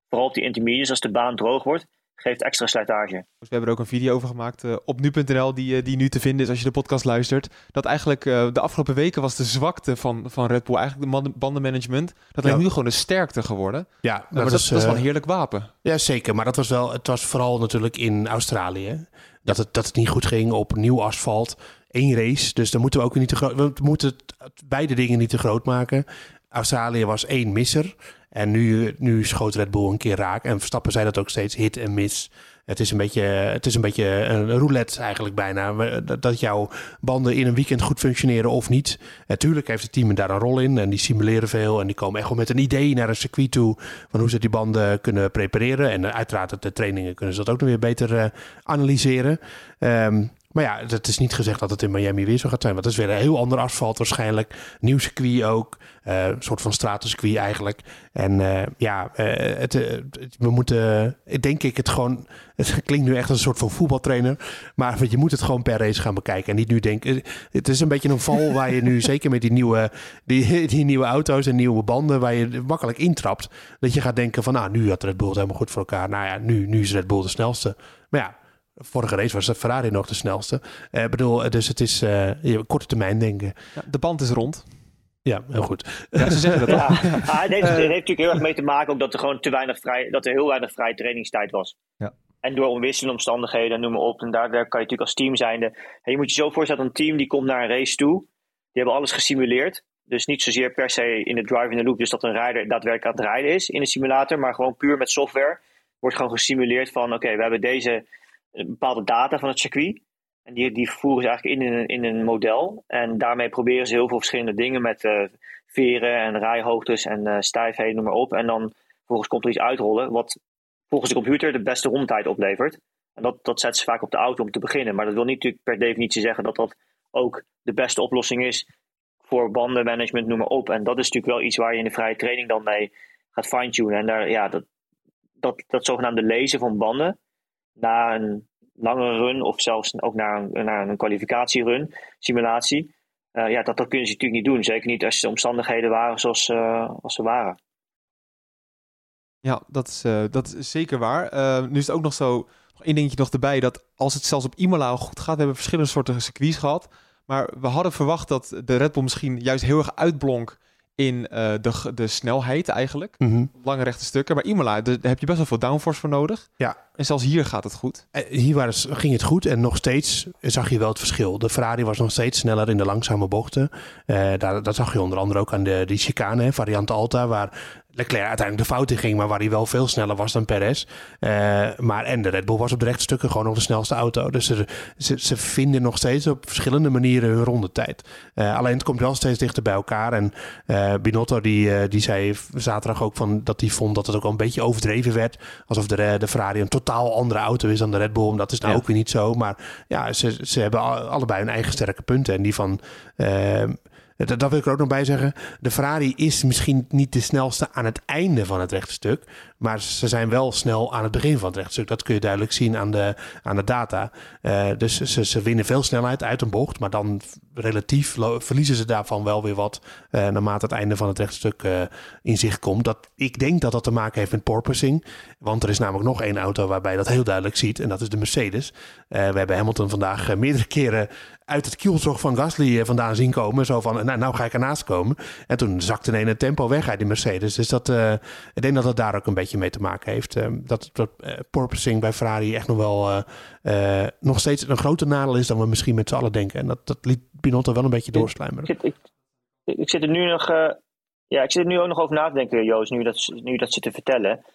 Vooral op die intermediates als de baan droog wordt geeft extra slijtage. We hebben er ook een video over gemaakt uh, op nu.nl die, uh, die nu te vinden is als je de podcast luistert. Dat eigenlijk uh, de afgelopen weken was de zwakte van, van Red Bull, eigenlijk de bandenmanagement. Dat lijkt ja. nu gewoon de sterkte geworden. Ja, dat, maar dat, is, dat is wel een heerlijk wapen. Ja, zeker. Maar dat was wel, het was vooral natuurlijk in Australië. Dat het, dat het niet goed ging op nieuw asfalt. Eén race. Dus dan moeten we ook niet te groot. We moeten beide dingen niet te groot maken. Australië was één misser. En nu, nu schoot Red Bull een keer raak. En Verstappen zei dat ook steeds hit en miss. Het is een beetje, het is een, beetje een roulette eigenlijk bijna. Dat jouw banden in een weekend goed functioneren of niet. Natuurlijk heeft het team daar een rol in. En die simuleren veel. En die komen echt wel met een idee naar een circuit toe. Van hoe ze die banden kunnen prepareren. En uiteraard de trainingen kunnen ze dat ook nog weer beter uh, analyseren. Um, maar ja, het is niet gezegd dat het in Miami weer zo gaat zijn. Want het is weer een heel ander asfalt waarschijnlijk. Nieuw circuit ook. Uh, een soort van stratencircuit eigenlijk. En uh, ja, uh, het, we moeten, denk ik, het gewoon... Het klinkt nu echt als een soort van voetbaltrainer. Maar je moet het gewoon per race gaan bekijken. En niet nu denken... Het is een beetje een val waar je nu, zeker met die nieuwe, die, die nieuwe auto's en nieuwe banden... waar je makkelijk intrapt. Dat je gaat denken van, nou, nu had Red Bull het helemaal goed voor elkaar. Nou ja, nu, nu is Red Bull de snelste. Maar ja, Vorige race was Ferrari nog de snelste. Ik uh, bedoel, dus het is uh, korte termijn denken. Ja, de band is rond. Ja, heel goed. Ja, ze zeggen dat ja. Ah, het heeft, heeft natuurlijk heel erg mee te maken ook dat er gewoon te weinig vrij, dat er heel weinig vrije trainingstijd was. Ja. En door onwisselende omstandigheden, noem maar op. En daar, daar kan je natuurlijk als team zijnde. En je moet je zo voorstellen, een team die komt naar een race toe. Die hebben alles gesimuleerd. Dus niet zozeer per se in de drive in the loop, dus dat een rijder daadwerkelijk aan het rijden is in de simulator. Maar gewoon puur met software wordt gewoon gesimuleerd van oké, we hebben deze bepaalde data van het circuit. En die, die voeren ze eigenlijk in, in, in een model. En daarmee proberen ze heel veel verschillende dingen met uh, veren en rijhoogtes en uh, stijfheden, noem maar op. En dan vervolgens komt er iets uitrollen wat volgens de computer de beste rondtijd oplevert. En dat, dat zetten ze vaak op de auto om te beginnen. Maar dat wil niet natuurlijk per definitie zeggen dat dat ook de beste oplossing is voor bandenmanagement, noem maar op. En dat is natuurlijk wel iets waar je in de vrije training dan mee gaat fine-tunen. En daar, ja, dat, dat, dat zogenaamde lezen van banden na een lange run of zelfs ook naar een, een kwalificatierun, simulatie. Uh, ja, dat, dat kunnen ze natuurlijk niet doen. Zeker niet als de omstandigheden waren zoals uh, als ze waren. Ja, dat is, uh, dat is zeker waar. nu is het ook nog zo, nog één dingetje nog erbij, dat als het zelfs op Imola goed gaat, we hebben verschillende soorten circuits gehad. Maar we hadden verwacht dat de Red Bull misschien juist heel erg uitblonk in uh, de, de snelheid eigenlijk. Mm -hmm. Lange rechte stukken. Maar Imola, daar heb je best wel veel downforce voor nodig. Ja. En zelfs hier gaat het goed. Uh, hier was, ging het goed en nog steeds zag je wel het verschil. De Ferrari was nog steeds sneller in de langzame bochten. Uh, daar, dat zag je onder andere ook aan de, die chicane, variant Alta, waar Leclerc uiteindelijk de fout in ging, maar waar hij wel veel sneller was dan Perez. Uh, maar en de Red Bull was op de rechtstukken gewoon nog de snelste auto. Dus ze, ze, ze vinden nog steeds op verschillende manieren hun rondetijd. Uh, alleen het komt wel steeds dichter bij elkaar. En uh, Binotto die, die zei zaterdag ook van dat hij vond dat het ook al een beetje overdreven werd. Alsof de, de Ferrari een totaal andere auto is dan de Red Bull. Dat is nou ja. ook weer niet zo. Maar ja, ze, ze hebben allebei hun eigen sterke punten. En die van... Dat, wil ik er ook nog bij zeggen. De Ferrari is misschien niet de snelste aan het einde van het rechtstuk. Maar ze zijn wel snel aan het begin van het rechtstuk. Dat kun je duidelijk zien aan de, aan de data. Uh, dus ze, ze winnen veel snelheid uit een bocht. Maar dan relatief verliezen ze daarvan wel weer wat. Uh, naarmate het einde van het rechtstuk uh, in zicht komt. Dat, ik denk dat dat te maken heeft met porpoising. Want er is namelijk nog één auto waarbij dat heel duidelijk ziet. En dat is de Mercedes. we hebben Hamilton vandaag meerdere keren uit het kielzog van Gasly vandaan zien komen. Zo van, nou, nou ga ik ernaast komen. En toen zakte ineens het tempo weg uit die Mercedes. Dus dat, ik denk dat dat daar ook een beetje mee te maken heeft. Uh, dat dat uh, porpoising bij Ferrari echt nog wel nog steeds een groter nadeel is dan we misschien met z'n allen denken. En dat, dat liet Binotto wel een beetje doorslijmeren. Ik, ik, ik, ik zit er nu nog, ja, ik zit er nu ook nog over na te denken, Joost, nu dat, nu dat zit te vertellen.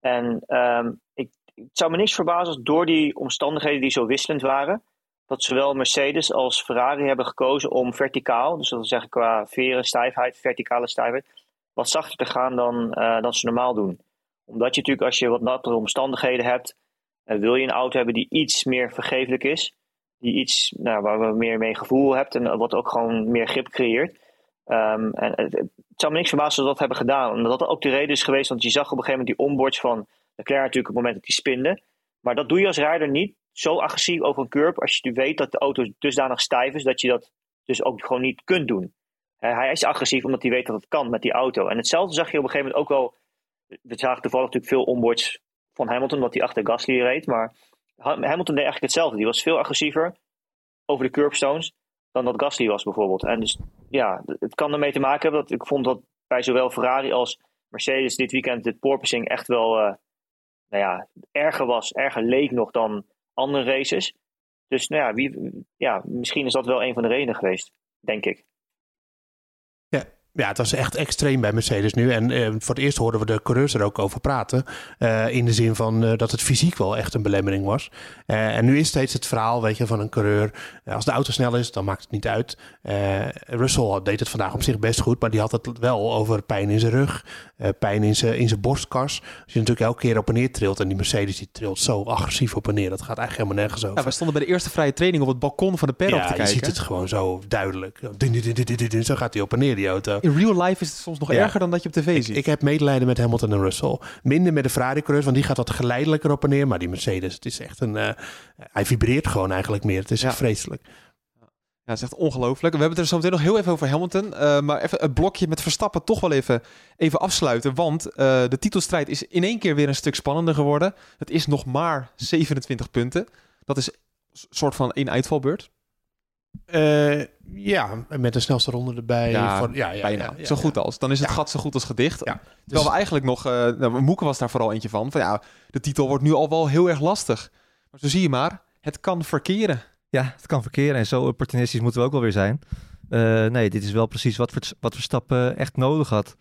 En um, ik, het zou me niks verbazen als door die omstandigheden die zo wisselend waren, dat zowel Mercedes als Ferrari hebben gekozen om verticaal, dus dat wil zeggen qua veren, stijfheid, verticale stijfheid, wat zachter te gaan dan, uh, dan ze normaal doen. Omdat je natuurlijk, als je wat nattere omstandigheden hebt, uh, wil je een auto hebben die iets meer vergeeflijk is. Die iets, nou, waar we meer mee gevoel hebt en wat ook gewoon meer grip creëert. Um, en het, het, zou me niks verbazen als we dat hebben gedaan. Omdat dat ook de reden is geweest, want je zag op een gegeven moment die onboards van Leclerc natuurlijk op het moment dat die spinde. Maar dat doe je als rijder niet zo agressief over een curb als je weet dat de auto dusdanig stijf is dat je dat dus ook gewoon niet kunt doen. Hij is agressief omdat hij weet dat het kan met die auto. En hetzelfde zag je op een gegeven moment ook wel. We zagen toevallig natuurlijk veel onboards van Hamilton, omdat hij achter Gasly reed. Maar Hamilton deed eigenlijk hetzelfde. Die was veel agressiever over de curbstones dan dat Gasly was bijvoorbeeld. En dus ja, het kan ermee te maken hebben dat ik vond dat bij zowel Ferrari als Mercedes dit weekend dit porpoising echt wel uh, nou ja, erger was, erger leek nog dan andere races. Dus nou ja, wie, ja, misschien is dat wel een van de redenen geweest, denk ik. Ja, het was echt extreem bij Mercedes nu. En eh, voor het eerst hoorden we de coureurs er ook over praten. Eh, in de zin van eh, dat het fysiek wel echt een belemmering was. En nu is steeds het verhaal weet je, van een coureur. als de auto snel is, dan maakt het niet uit. Russell deed het vandaag op zich best goed. Maar die had het wel over pijn in zijn rug. pijn in zijn, in zijn borstkas. Als je natuurlijk elke keer op en neer trilt. En die Mercedes die trilt zo agressief op en neer. Dat gaat eigenlijk helemaal nergens over. Ja, we stonden bij de eerste vrije training op het balkon van de paddock Ja, te je kijken. ziet het gewoon zo duidelijk. Zo gaat hij op en neer, die auto. In real life is het soms nog Ja. erger dan dat je op tv Ik, ziet. ik heb medelijden met Hamilton en Russell. Minder met de Ferrari-coureurs, want die gaat wat geleidelijker op en neer. Maar die Mercedes, het is echt een... eh, hij vibreert gewoon eigenlijk meer. Het is Ja. echt vreselijk. Ja, het is echt ongelooflijk. We hebben het er zo meteen nog heel even over Hamilton. eh, maar even het blokje met Verstappen toch wel even, even afsluiten. Want eh, de titelstrijd is in één keer weer een stuk spannender geworden. Het is nog maar 27 punten. Dat is een soort van één uitvalbeurt. Eh, ja, met de snelste ronde erbij. Ja, voor, ja, ja, Bijna. ja, ja, zo goed ja. als. Dan is het Ja. gat zo goed als gedicht. Ja, Terwijl dus- we eigenlijk nog... eh nou, Moeke was daar vooral eentje van. Van ja, de titel wordt nu al wel heel erg lastig. Maar zo zie je maar, het kan verkeren. Ja, het kan verkeren en zo opportunistisch moeten we ook wel weer zijn. Eh, nee, dit is wel precies wat, Vers- wat Verstappen echt nodig had.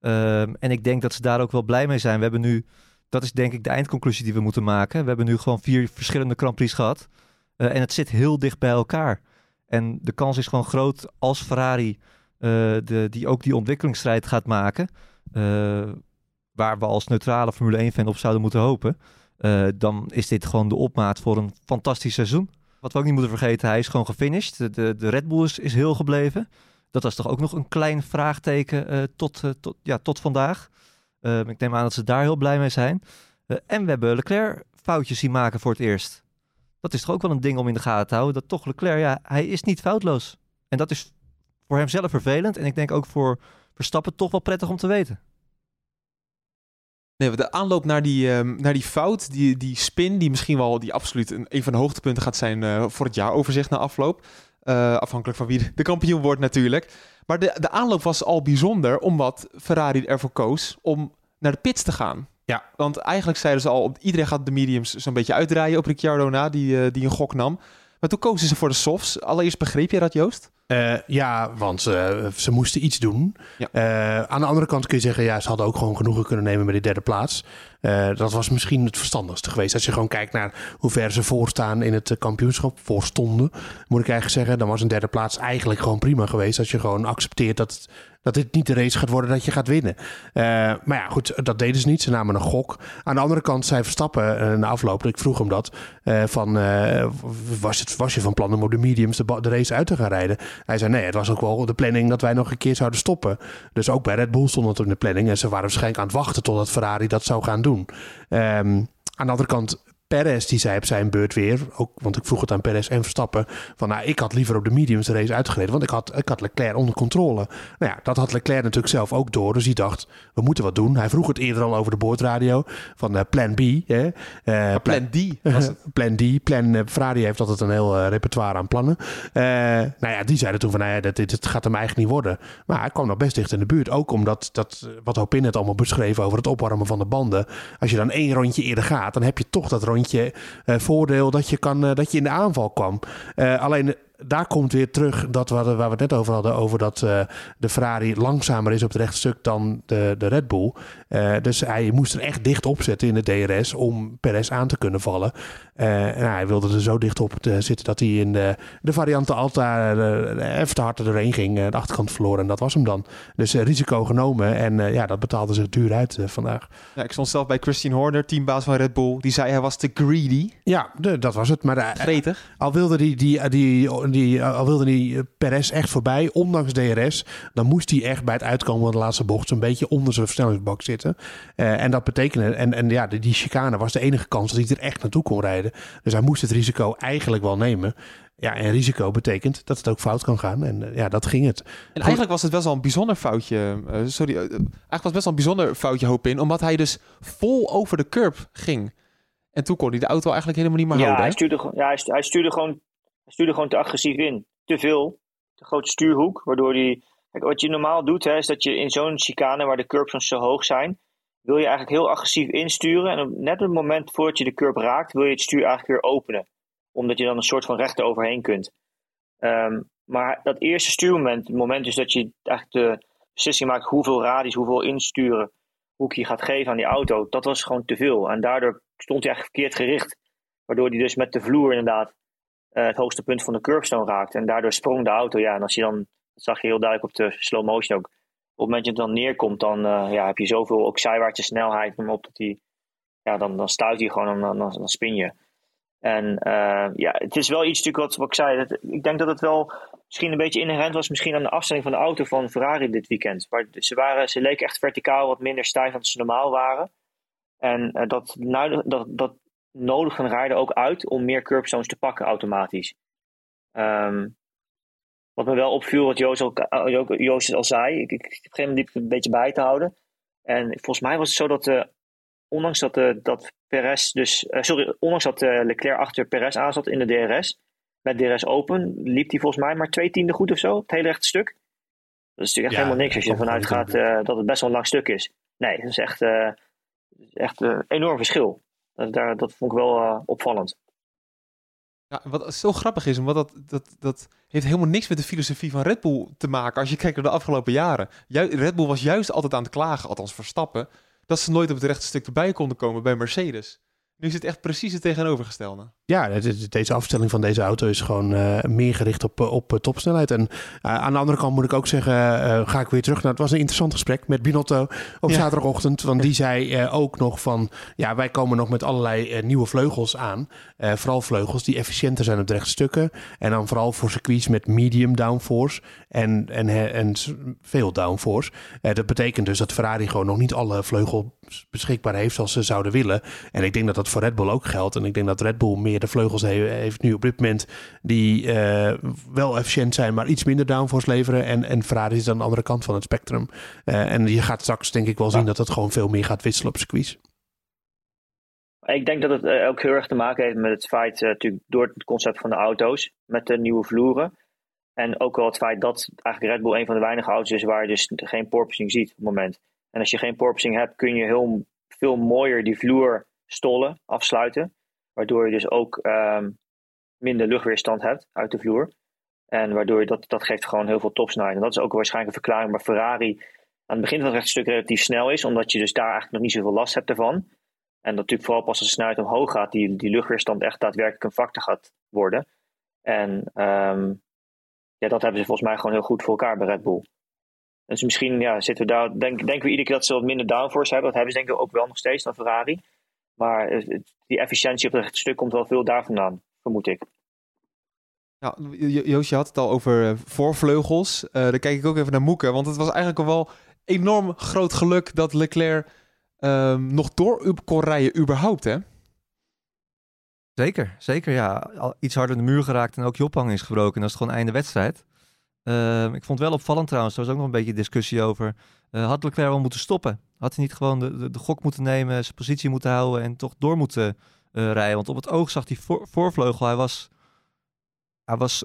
Ehm, en ik denk dat ze daar ook wel blij mee zijn. We hebben nu, dat is denk ik de eindconclusie die we moeten maken. We hebben nu gewoon vier verschillende Grand Prix gehad. Eh, en het zit heel dicht bij elkaar. En de kans is gewoon groot als Ferrari, eh, de, die ook die ontwikkelingsstrijd gaat maken. eh, waar we als neutrale Formule 1-fan op zouden moeten hopen. eh, dan is dit gewoon de opmaat voor een fantastisch seizoen. Wat we ook niet moeten vergeten, hij is gewoon gefinished. De, de, Red Bull is, heel gebleven. Dat was toch ook nog een klein vraagteken tot, tot, ja, tot vandaag. Eh, ik neem aan dat ze daar heel blij mee zijn. En we hebben Leclerc foutjes zien maken voor het eerst. Dat is toch ook wel een ding om in de gaten te houden. Dat toch Leclerc, ja, hij is niet foutloos. En dat is voor hemzelf vervelend. En ik denk ook voor Verstappen toch wel prettig om te weten. Nee, de aanloop naar die, ehm, naar die fout, die, die spin, die misschien wel die absoluut een, een van de hoogtepunten gaat zijn eh, voor het jaaroverzicht na afloop. Eh, afhankelijk van wie de- kampioen wordt natuurlijk. Maar de, de aanloop was al bijzonder, omdat Ferrari ervoor koos om naar de pits te gaan. Ja. Want eigenlijk zeiden ze al, iedereen gaat de mediums zo'n beetje uitdraaien op Ricciardo na, die, eh, die een gok nam. Maar toen kozen ze voor de softs. Allereerst begreep je dat, Joost? Eh, ja, want ze moesten iets doen. Ja. Eh, aan de andere kant kun je zeggen, ja, ze hadden ook gewoon genoegen kunnen nemen met die derde plaats. Eh, dat was misschien het verstandigste geweest. Als je gewoon kijkt naar hoe ver ze voorstaan in het eh, kampioenschap, voorstonden, moet ik eigenlijk zeggen, dan was een derde plaats eigenlijk gewoon prima geweest. Als je gewoon accepteert dat, dat dit niet de race gaat worden dat je gaat winnen. Eh, maar ja, goed, dat deden ze niet. Ze namen een gok. Aan de andere kant zei Verstappen eh, na afloop, ik vroeg hem dat, van, was, het, was je van plan om op de mediums de, de race uit te gaan rijden? Hij zei nee, het was ook wel de planning dat wij nog een keer zouden stoppen. Dus ook bij Red Bull stond het in de planning. En ze waren waarschijnlijk aan het wachten totdat Ferrari dat zou gaan doen. Ehm, aan de andere kant, Perez die zei op zijn beurt weer, ook, want ik vroeg het aan Perez en Verstappen, van nou, ik had liever op de mediums de race uitgereden, want ik had, ik had Leclerc onder controle. Nou ja, dat had Leclerc natuurlijk zelf ook door, dus hij dacht, we moeten wat doen. Hij vroeg het eerder al over de boordradio, van eh, plan B. Hè? Eh, Plan D was het. plan D. Plan, eh, Ferrari heeft altijd een heel repertoire aan plannen. Nou ja, die zeiden toen van, nou ja, dit, dit, dit gaat hem eigenlijk niet worden. Maar hij kwam nog best dicht in de buurt. Ook omdat, dat, wat Hopin net allemaal beschreef over het opwarmen van de banden. Als je dan één rondje eerder gaat, dan heb je toch dat rondje eh, voordeel dat je, kan, eh, dat je in de aanval kwam. Eh, alleen daar komt weer terug dat waar, waar we het net over hadden, over dat eh, de Ferrari langzamer is op het rechtstuk dan de, de Red Bull. Eh, dus hij moest er echt dicht op zetten in de DRS om Perez aan te kunnen vallen. Eh, nou, hij wilde er zo dicht op te zitten dat hij in de, de variante Alta even te hard er doorheen ging, de achterkant verloren en dat was hem dan. Dus risico genomen en ja, dat betaalde zich duur uit vandaag. Ja, ik stond zelf bij Christian Horner, teambaas van Red Bull. Die zei hij was te greedy. Ja, de, dat was het. Maar Gretig. Al wilde die, die, die, die, al wilde die eh, Perez echt voorbij, ondanks DRS, dan moest hij echt bij het uitkomen van de laatste bocht zo'n beetje onder zijn versnellingsbak zitten. Eh, en dat betekende, en, en ja, die, die chicane was de enige kans dat hij er echt naartoe kon rijden. Dus hij moest het risico eigenlijk wel nemen. Ja, en risico betekent dat het ook fout kan gaan. En eh, ja, dat ging het. En eigenlijk was het best wel een bijzonder foutje. eh, sorry, eh, eigenlijk was het best wel een bijzonder foutje hoop in. Omdat hij dus vol over de curb ging. En toen kon hij de auto eigenlijk helemaal niet meer Ja, houden. hij stuurde, gewoon- ja hij, stuurde gewoon, hij stuurde gewoon te agressief in. Te veel. Te grote stuurhoek. Waardoor hij. Kijk, wat je normaal doet, hè, is dat je in zo'n chicane waar de curbs zo hoog zijn. wil je eigenlijk heel agressief insturen. En op, net op het moment voordat je de curb raakt, wil je het stuur eigenlijk weer openen. Omdat je dan een soort van rechter overheen kunt. Ehm, maar dat eerste stuurmoment, het moment dus dat je eigenlijk de, beslissing maken hoeveel radius, hoeveel insturen, hoe ik je gaat geven aan die auto, dat was gewoon te veel. En daardoor stond hij eigenlijk verkeerd gericht. Waardoor hij dus met de vloer inderdaad uh, het hoogste punt van de curbstone raakte. En daardoor sprong de auto. Ja, en als je dan, dat zag je heel duidelijk op de slow motion ook. Op het moment dat je dan neerkomt, dan uh, ja, heb je zoveel ook zijwaartse snelheid. Om op dat hij, ja, dan, dan stuit hij gewoon en dan, dan, dan spin je. En uh, ja, het is wel iets natuurlijk wat, wat ik zei. Ik denk dat het wel misschien een beetje inherent was misschien aan de afstelling van de auto van Ferrari dit weekend. Maar ze, waren, ze leken echt verticaal wat minder stijf dan ze normaal waren. En uh, dat, dat, dat nodige rijden ook uit om meer curbstones te pakken automatisch. Um, wat me wel opviel, wat Joost, ook, Joost al zei, ik, ik, ik heb op een gegeven moment een beetje bij te houden. En volgens mij was het zo dat, uh, ondanks dat, uh, dat Perez dus, uh, sorry, ondanks dat Leclerc achter Perez aanzat in de DRS, met DRS open, liep hij volgens mij maar twee tiende goed of zo, het hele rechte stuk. Dat is natuurlijk echt ja, helemaal niks als je ervan uitgaat dat het best wel een lang stuk is. Nee, dat is echt, echt een enorm verschil. Dat, daar, dat vond ik wel opvallend. Ja, wat zo grappig is, omdat dat, dat, dat heeft helemaal niks met de filosofie van Red Bull te maken als je kijkt naar de afgelopen jaren. Red Bull was juist altijd aan het klagen, althans Verstappen, dat ze nooit op het rechte stuk erbij konden komen bij Mercedes. Nu is het echt precies het tegenovergestelde. Ja, deze afstelling van deze auto is gewoon uh, meer gericht op, op topsnelheid. En uh, aan de andere kant moet ik ook zeggen, uh, ga ik weer terug naar... Het was een interessant gesprek met Binotto op ja. zaterdagochtend. Want die zei ook nog van... Ja, wij komen nog met allerlei nieuwe vleugels aan. vooral vleugels die efficiënter zijn op de stukken. En dan vooral voor circuits met medium downforce en, en, en veel downforce. dat betekent dus dat Ferrari gewoon nog niet alle vleugels beschikbaar heeft zoals ze zouden willen. En ik denk dat dat voor Red Bull ook geldt. En ik denk dat Red Bull meer de vleugels heeft nu op dit moment die uh, wel efficiënt zijn, maar iets minder downforce leveren. En, en Ferrari is aan de andere kant van het spectrum. Uh, en je gaat straks denk ik wel zien dat het gewoon veel meer gaat wisselen op circuits. Ik denk dat het uh, ook heel erg te maken heeft met het feit, natuurlijk door het concept van de auto's, met de nieuwe vloeren. En ook wel het feit dat eigenlijk Red Bull een van de weinige auto's is waar je dus geen porpoising ziet op het moment. En als je geen porpoising hebt, kun je heel veel mooier die vloer stollen, afsluiten. Waardoor je dus ook um, minder luchtweerstand hebt uit de vloer. En waardoor je dat, dat geeft gewoon heel veel topsnelheid. En dat is ook waarschijnlijk een verklaring waar Ferrari aan het begin van het rechtstuk relatief snel is. Omdat je dus daar eigenlijk nog niet zoveel last hebt ervan. En natuurlijk vooral pas als de snelheid omhoog gaat, die, die luchtweerstand echt daadwerkelijk een factor gaat worden. En um, ja, dat hebben ze volgens mij gewoon heel goed voor elkaar bij Red Bull. Dus misschien ja, zitten we daar, denk, denken we iedere keer dat ze wat minder downforce hebben. Dat hebben ze denk ik ook wel nog steeds dan Ferrari. Maar die efficiëntie op het stuk komt wel veel daar vandaan, vermoed ik. Ja, Joost, je had het al over eh, voorvleugels. Uh, dan kijk ik ook even naar Moeken. Want het was eigenlijk wel enorm groot geluk dat Leclerc um, nog door kon rijden überhaupt, hè? Zeker, zeker ja. Al iets harder de muur geraakt en ook je ophang is gebroken. Dat is gewoon einde wedstrijd. Uh, ik vond het wel opvallend trouwens, er was ook nog een beetje discussie over. Uh, had Leclerc wel moeten stoppen? Had hij niet gewoon de, de, gok moeten nemen, zijn positie moeten houden en toch door moeten uh, rijden? Want op het oog zag hij voor, voorvleugel, hij was, hij was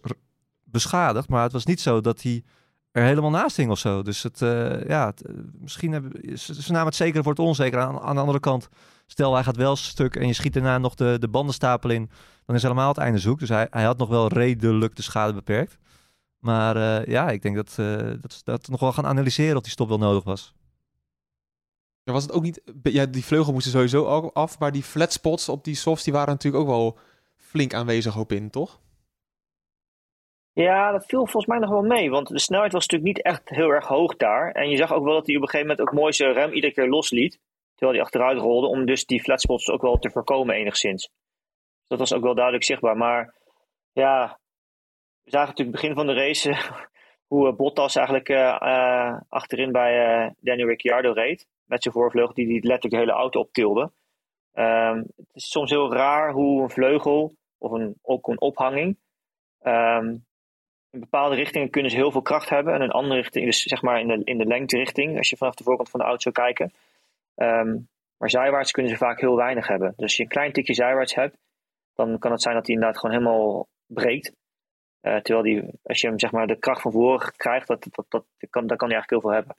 beschadigd, maar het was niet zo dat hij er helemaal naast hing of zo. Dus het, uh, ja, het, misschien hebben ze, namen het zeker voor het onzeker. Aan, aan, de andere kant, stel hij gaat wel stuk en je schiet daarna nog de, de bandenstapel in, dan is helemaal het einde zoek. Dus hij, hij had nog wel redelijk de schade beperkt. Maar ja, ik denk dat, dat, dat nog wel gaan analyseren of die stop wel nodig was. Ja, was het ook niet... Ja, die vleugel moesten sowieso ook af, maar die flat spots op die softs, die waren natuurlijk ook wel flink aanwezig op in, toch? Ja, dat viel volgens mij nog wel mee, want de snelheid was natuurlijk niet echt heel erg hoog daar. En je zag ook wel dat hij op een gegeven moment ook mooi zijn rem iedere keer losliet, terwijl hij achteruit rolde, om dus die flatspots ook wel te voorkomen enigszins. Dat was ook wel duidelijk zichtbaar, maar ja, we zagen natuurlijk begin van de race hoe eh, Bottas eigenlijk uh, achterin bij uh, Daniel Ricciardo reed. Met zijn voorvleugel die, die letterlijk de hele auto optilde. Um, het is soms heel raar hoe een vleugel of een, ook een ophanging. Um, in bepaalde richtingen kunnen ze heel veel kracht hebben. En in andere richting, dus zeg maar in de, in de lengterichting, als je vanaf de voorkant van de auto zou kijken. Um, maar zijwaarts kunnen ze vaak heel weinig hebben. Dus als je een klein tikje zijwaarts hebt, dan kan het zijn dat hij inderdaad gewoon helemaal breekt. Uh, terwijl die, als je hem zeg maar de kracht van voren krijgt, dat, dat, dat, dat kan, dan kan hij eigenlijk heel veel hebben.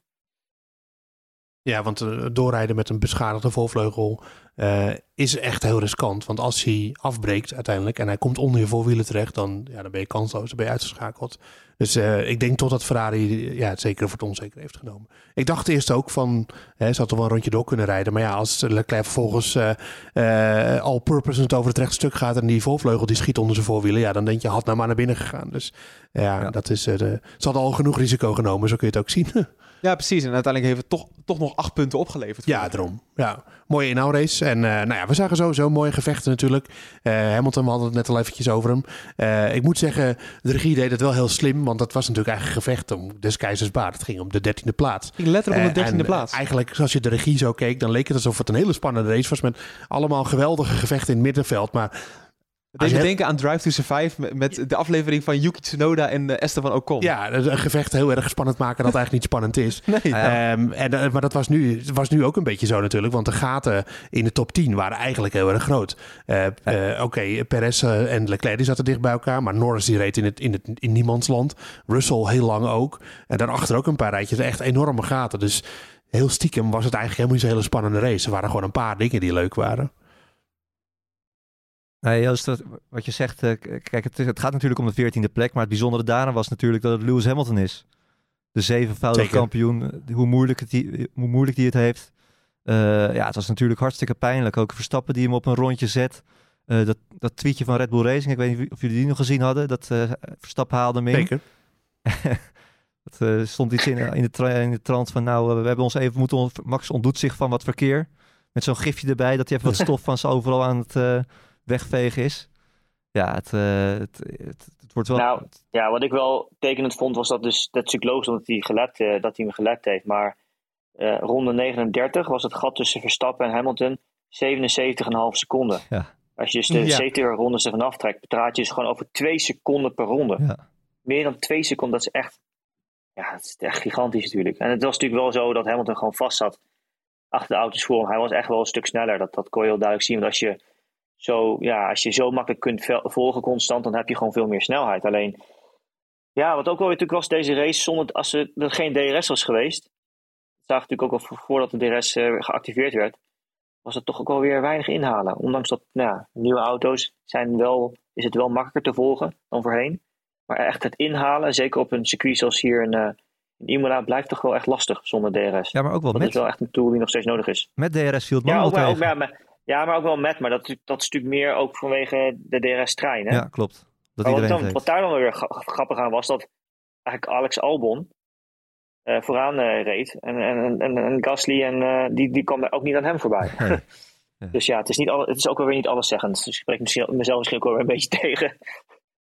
Ja, want uh, doorrijden met een beschadigde voorvleugel eh, is echt heel riskant. Want als hij afbreekt uiteindelijk en hij komt onder je voorwielen terecht, dan, ja, dan ben je kansloos, dan ben je uitgeschakeld. Dus eh, ik denk totdat Ferrari ja, het zekere voor het onzeker heeft genomen. Ik dacht eerst ook van, hè, ze had toch wel een rondje door kunnen rijden. Maar ja, als Leclerc vervolgens uh, all purpose het over het rechte stuk gaat en die voorvleugel die schiet onder zijn voorwielen, ja, dan denk je, had nou maar naar binnen gegaan. Dus ja, Ja. dat is, de, ze hadden al genoeg risico genomen, zo kun je het ook zien. Ja, precies. En uiteindelijk heeft het toch, toch nog acht punten opgeleverd. Ja, daarom. Ja, mooie inhoudrace. En uh, nou ja, we zagen sowieso mooie gevechten natuurlijk. Uh, Hamilton, we hadden het net al eventjes over hem. Uh, ik moet zeggen, de regie deed het wel heel slim. Want dat was natuurlijk eigenlijk een gevecht om des keizers baard. Het ging om de dertiende plaats. Ging letterlijk om de dertiende en, plaats. Eigenlijk, als je de regie zo keek, dan leek het alsof het een hele spannende race was. Met allemaal geweldige gevechten in het middenveld. Maar het deed me denken aan Drive to Survive met, met de aflevering van Yuki Tsunoda en uh, Esteban Ocon. Ja, een gevecht heel erg spannend maken dat eigenlijk niet spannend is. Nee. Ja. Um, en, uh, maar dat was nu, was nu ook een beetje zo natuurlijk. Want de gaten in de top 10 waren eigenlijk heel erg groot. Uh, ja. Oké, okay, Perez en Leclerc die zaten dicht bij elkaar. Maar Norris die reed in, het, in, het, in niemands land. Russell heel lang ook. En daarachter ook een paar rijtjes. Echt enorme gaten. Dus heel stiekem was het eigenlijk helemaal niet zo'n hele spannende race. Er waren gewoon een paar dingen die leuk waren. Nee, Joost, wat je zegt, uh, kijk, het, het, gaat natuurlijk om de veertiende plek, maar het bijzondere daaraan was natuurlijk dat het Lewis Hamilton is. De zevenvoudige kampioen, hoe moeilijk, het die, hoe moeilijk die het heeft. Uh, ja, het was natuurlijk hartstikke pijnlijk. Ook Verstappen die hem op een rondje zet. Uh, dat, dat tweetje van Red Bull Racing, ik weet niet of jullie die nog gezien hadden, dat Verstappen haalde hem in. Zeker. dat stond iets in, in, de in de trant van, nou, we hebben ons even moeten, on Max ontdoet zich van wat verkeer. Met zo'n gifje erbij, dat hij even wat stof van ze overal aan het wegvegen is. Ja, het, uh, het, het, het, wordt wel... Nou, ja, wat ik wel tekenend vond was dat dus... Dat logisch omdat hij, gelet, uh, dat hij hem gelet heeft. Maar uh, ronde 39 was het gat tussen Verstappen en Hamilton 77,5 seconden. Ja. Als je dus de Ja. 70 rondes ervan aftrekt, praat je dus gewoon over 2 seconden per ronde. Ja. Meer dan 2 seconden, dat is echt... Ja, dat is echt gigantisch natuurlijk. En het was natuurlijk wel zo dat Hamilton gewoon vast zat achter de auto's voor hem. Hij was echt wel een stuk sneller. Dat, dat kon je heel duidelijk zien. Want als je zo, ja, als je zo makkelijk kunt volgen constant, dan heb je gewoon veel meer snelheid. Alleen, ja, wat ook wel weer natuurlijk was deze race, zonder als er, er geen DRS was geweest, dat zag natuurlijk ook al voordat de DRS uh, geactiveerd werd, was het toch ook wel weer weinig inhalen. Ondanks dat nou, ja, nieuwe auto's zijn wel, is het wel makkelijker te volgen dan voorheen. Maar echt het inhalen, zeker op een circuit zoals hier in, uh, in Imola, blijft toch wel echt lastig zonder DRS. Ja, maar ook wel dat met, is wel echt een tool die nog steeds nodig is. met DRS viel het Ja, ook, wel wel- ook, maar, ja, maar ook wel met. Maar dat, dat is natuurlijk meer ook vanwege de DRS-trein. Hè? Ja, klopt. Dat Maar wat, dan, wat daar dan weer gra- grappig aan was, dat eigenlijk Alex Albon eh, vooraan eh, reed. En, en, en, en Gasly, en, eh, die, die kwam ook niet aan hem voorbij. Nee. Dus ja, het is, niet al, het is ook weer niet alleszeggend. Dus ik spreek misschien, mezelf misschien ook wel weer een beetje tegen.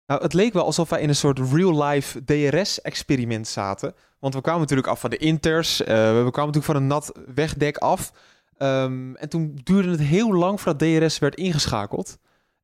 Nou, het leek wel alsof wij in een soort real-life DRS-experiment zaten. Want we kwamen natuurlijk af van de inters. we kwamen natuurlijk van een nat wegdek af. Ehm, en toen duurde het heel lang voordat DRS werd ingeschakeld.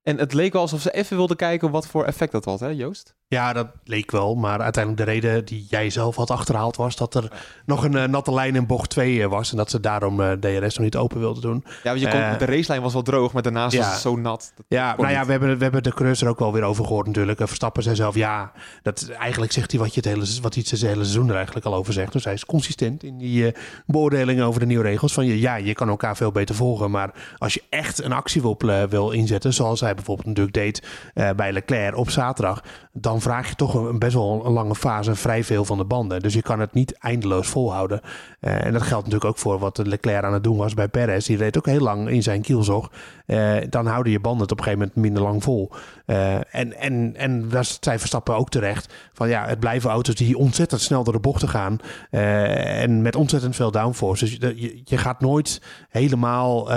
En het leek wel alsof ze even wilden kijken wat voor effect dat had, hè Joost? Ja, dat leek wel. Maar uiteindelijk de reden die jij zelf had achterhaald was dat er nog een eh, natte lijn in bocht 2 was. En dat ze daarom eh, DRS nog niet open wilden doen. Ja, want je kon, Eh, de racelijn was wel droog, maar daarnaast was het zo nat. Ja, nou ja, we hebben, we hebben de coureurs er ook wel weer over gehoord natuurlijk. Eh, Verstappen zei zelf, ja, dat, eigenlijk zegt hij wat, je het hele, wat hij het hele seizoen er eigenlijk al over zegt. Dus hij is consistent in die eh, beoordelingen over de nieuwe regels. Van je, ja, je kan elkaar veel beter volgen. Maar als je echt een actie wil, wil inzetten, zoals hij bijvoorbeeld natuurlijk deed eh, bij Leclerc op zaterdag, dan vraag je toch een, best wel een lange fase vrij veel van de banden. Dus je kan het niet eindeloos volhouden. Eh, en dat geldt natuurlijk ook voor wat Leclerc aan het doen was bij Perez. Die reed ook heel lang in zijn kielzog. Eh, dan houden je banden het op een gegeven moment minder lang vol. Eh, en, en, en daar zei Verstappen ook terecht. Van ja, het blijven auto's die ontzettend snel door de bochten gaan. en met ontzettend veel downforce. Dus je, je, gaat nooit helemaal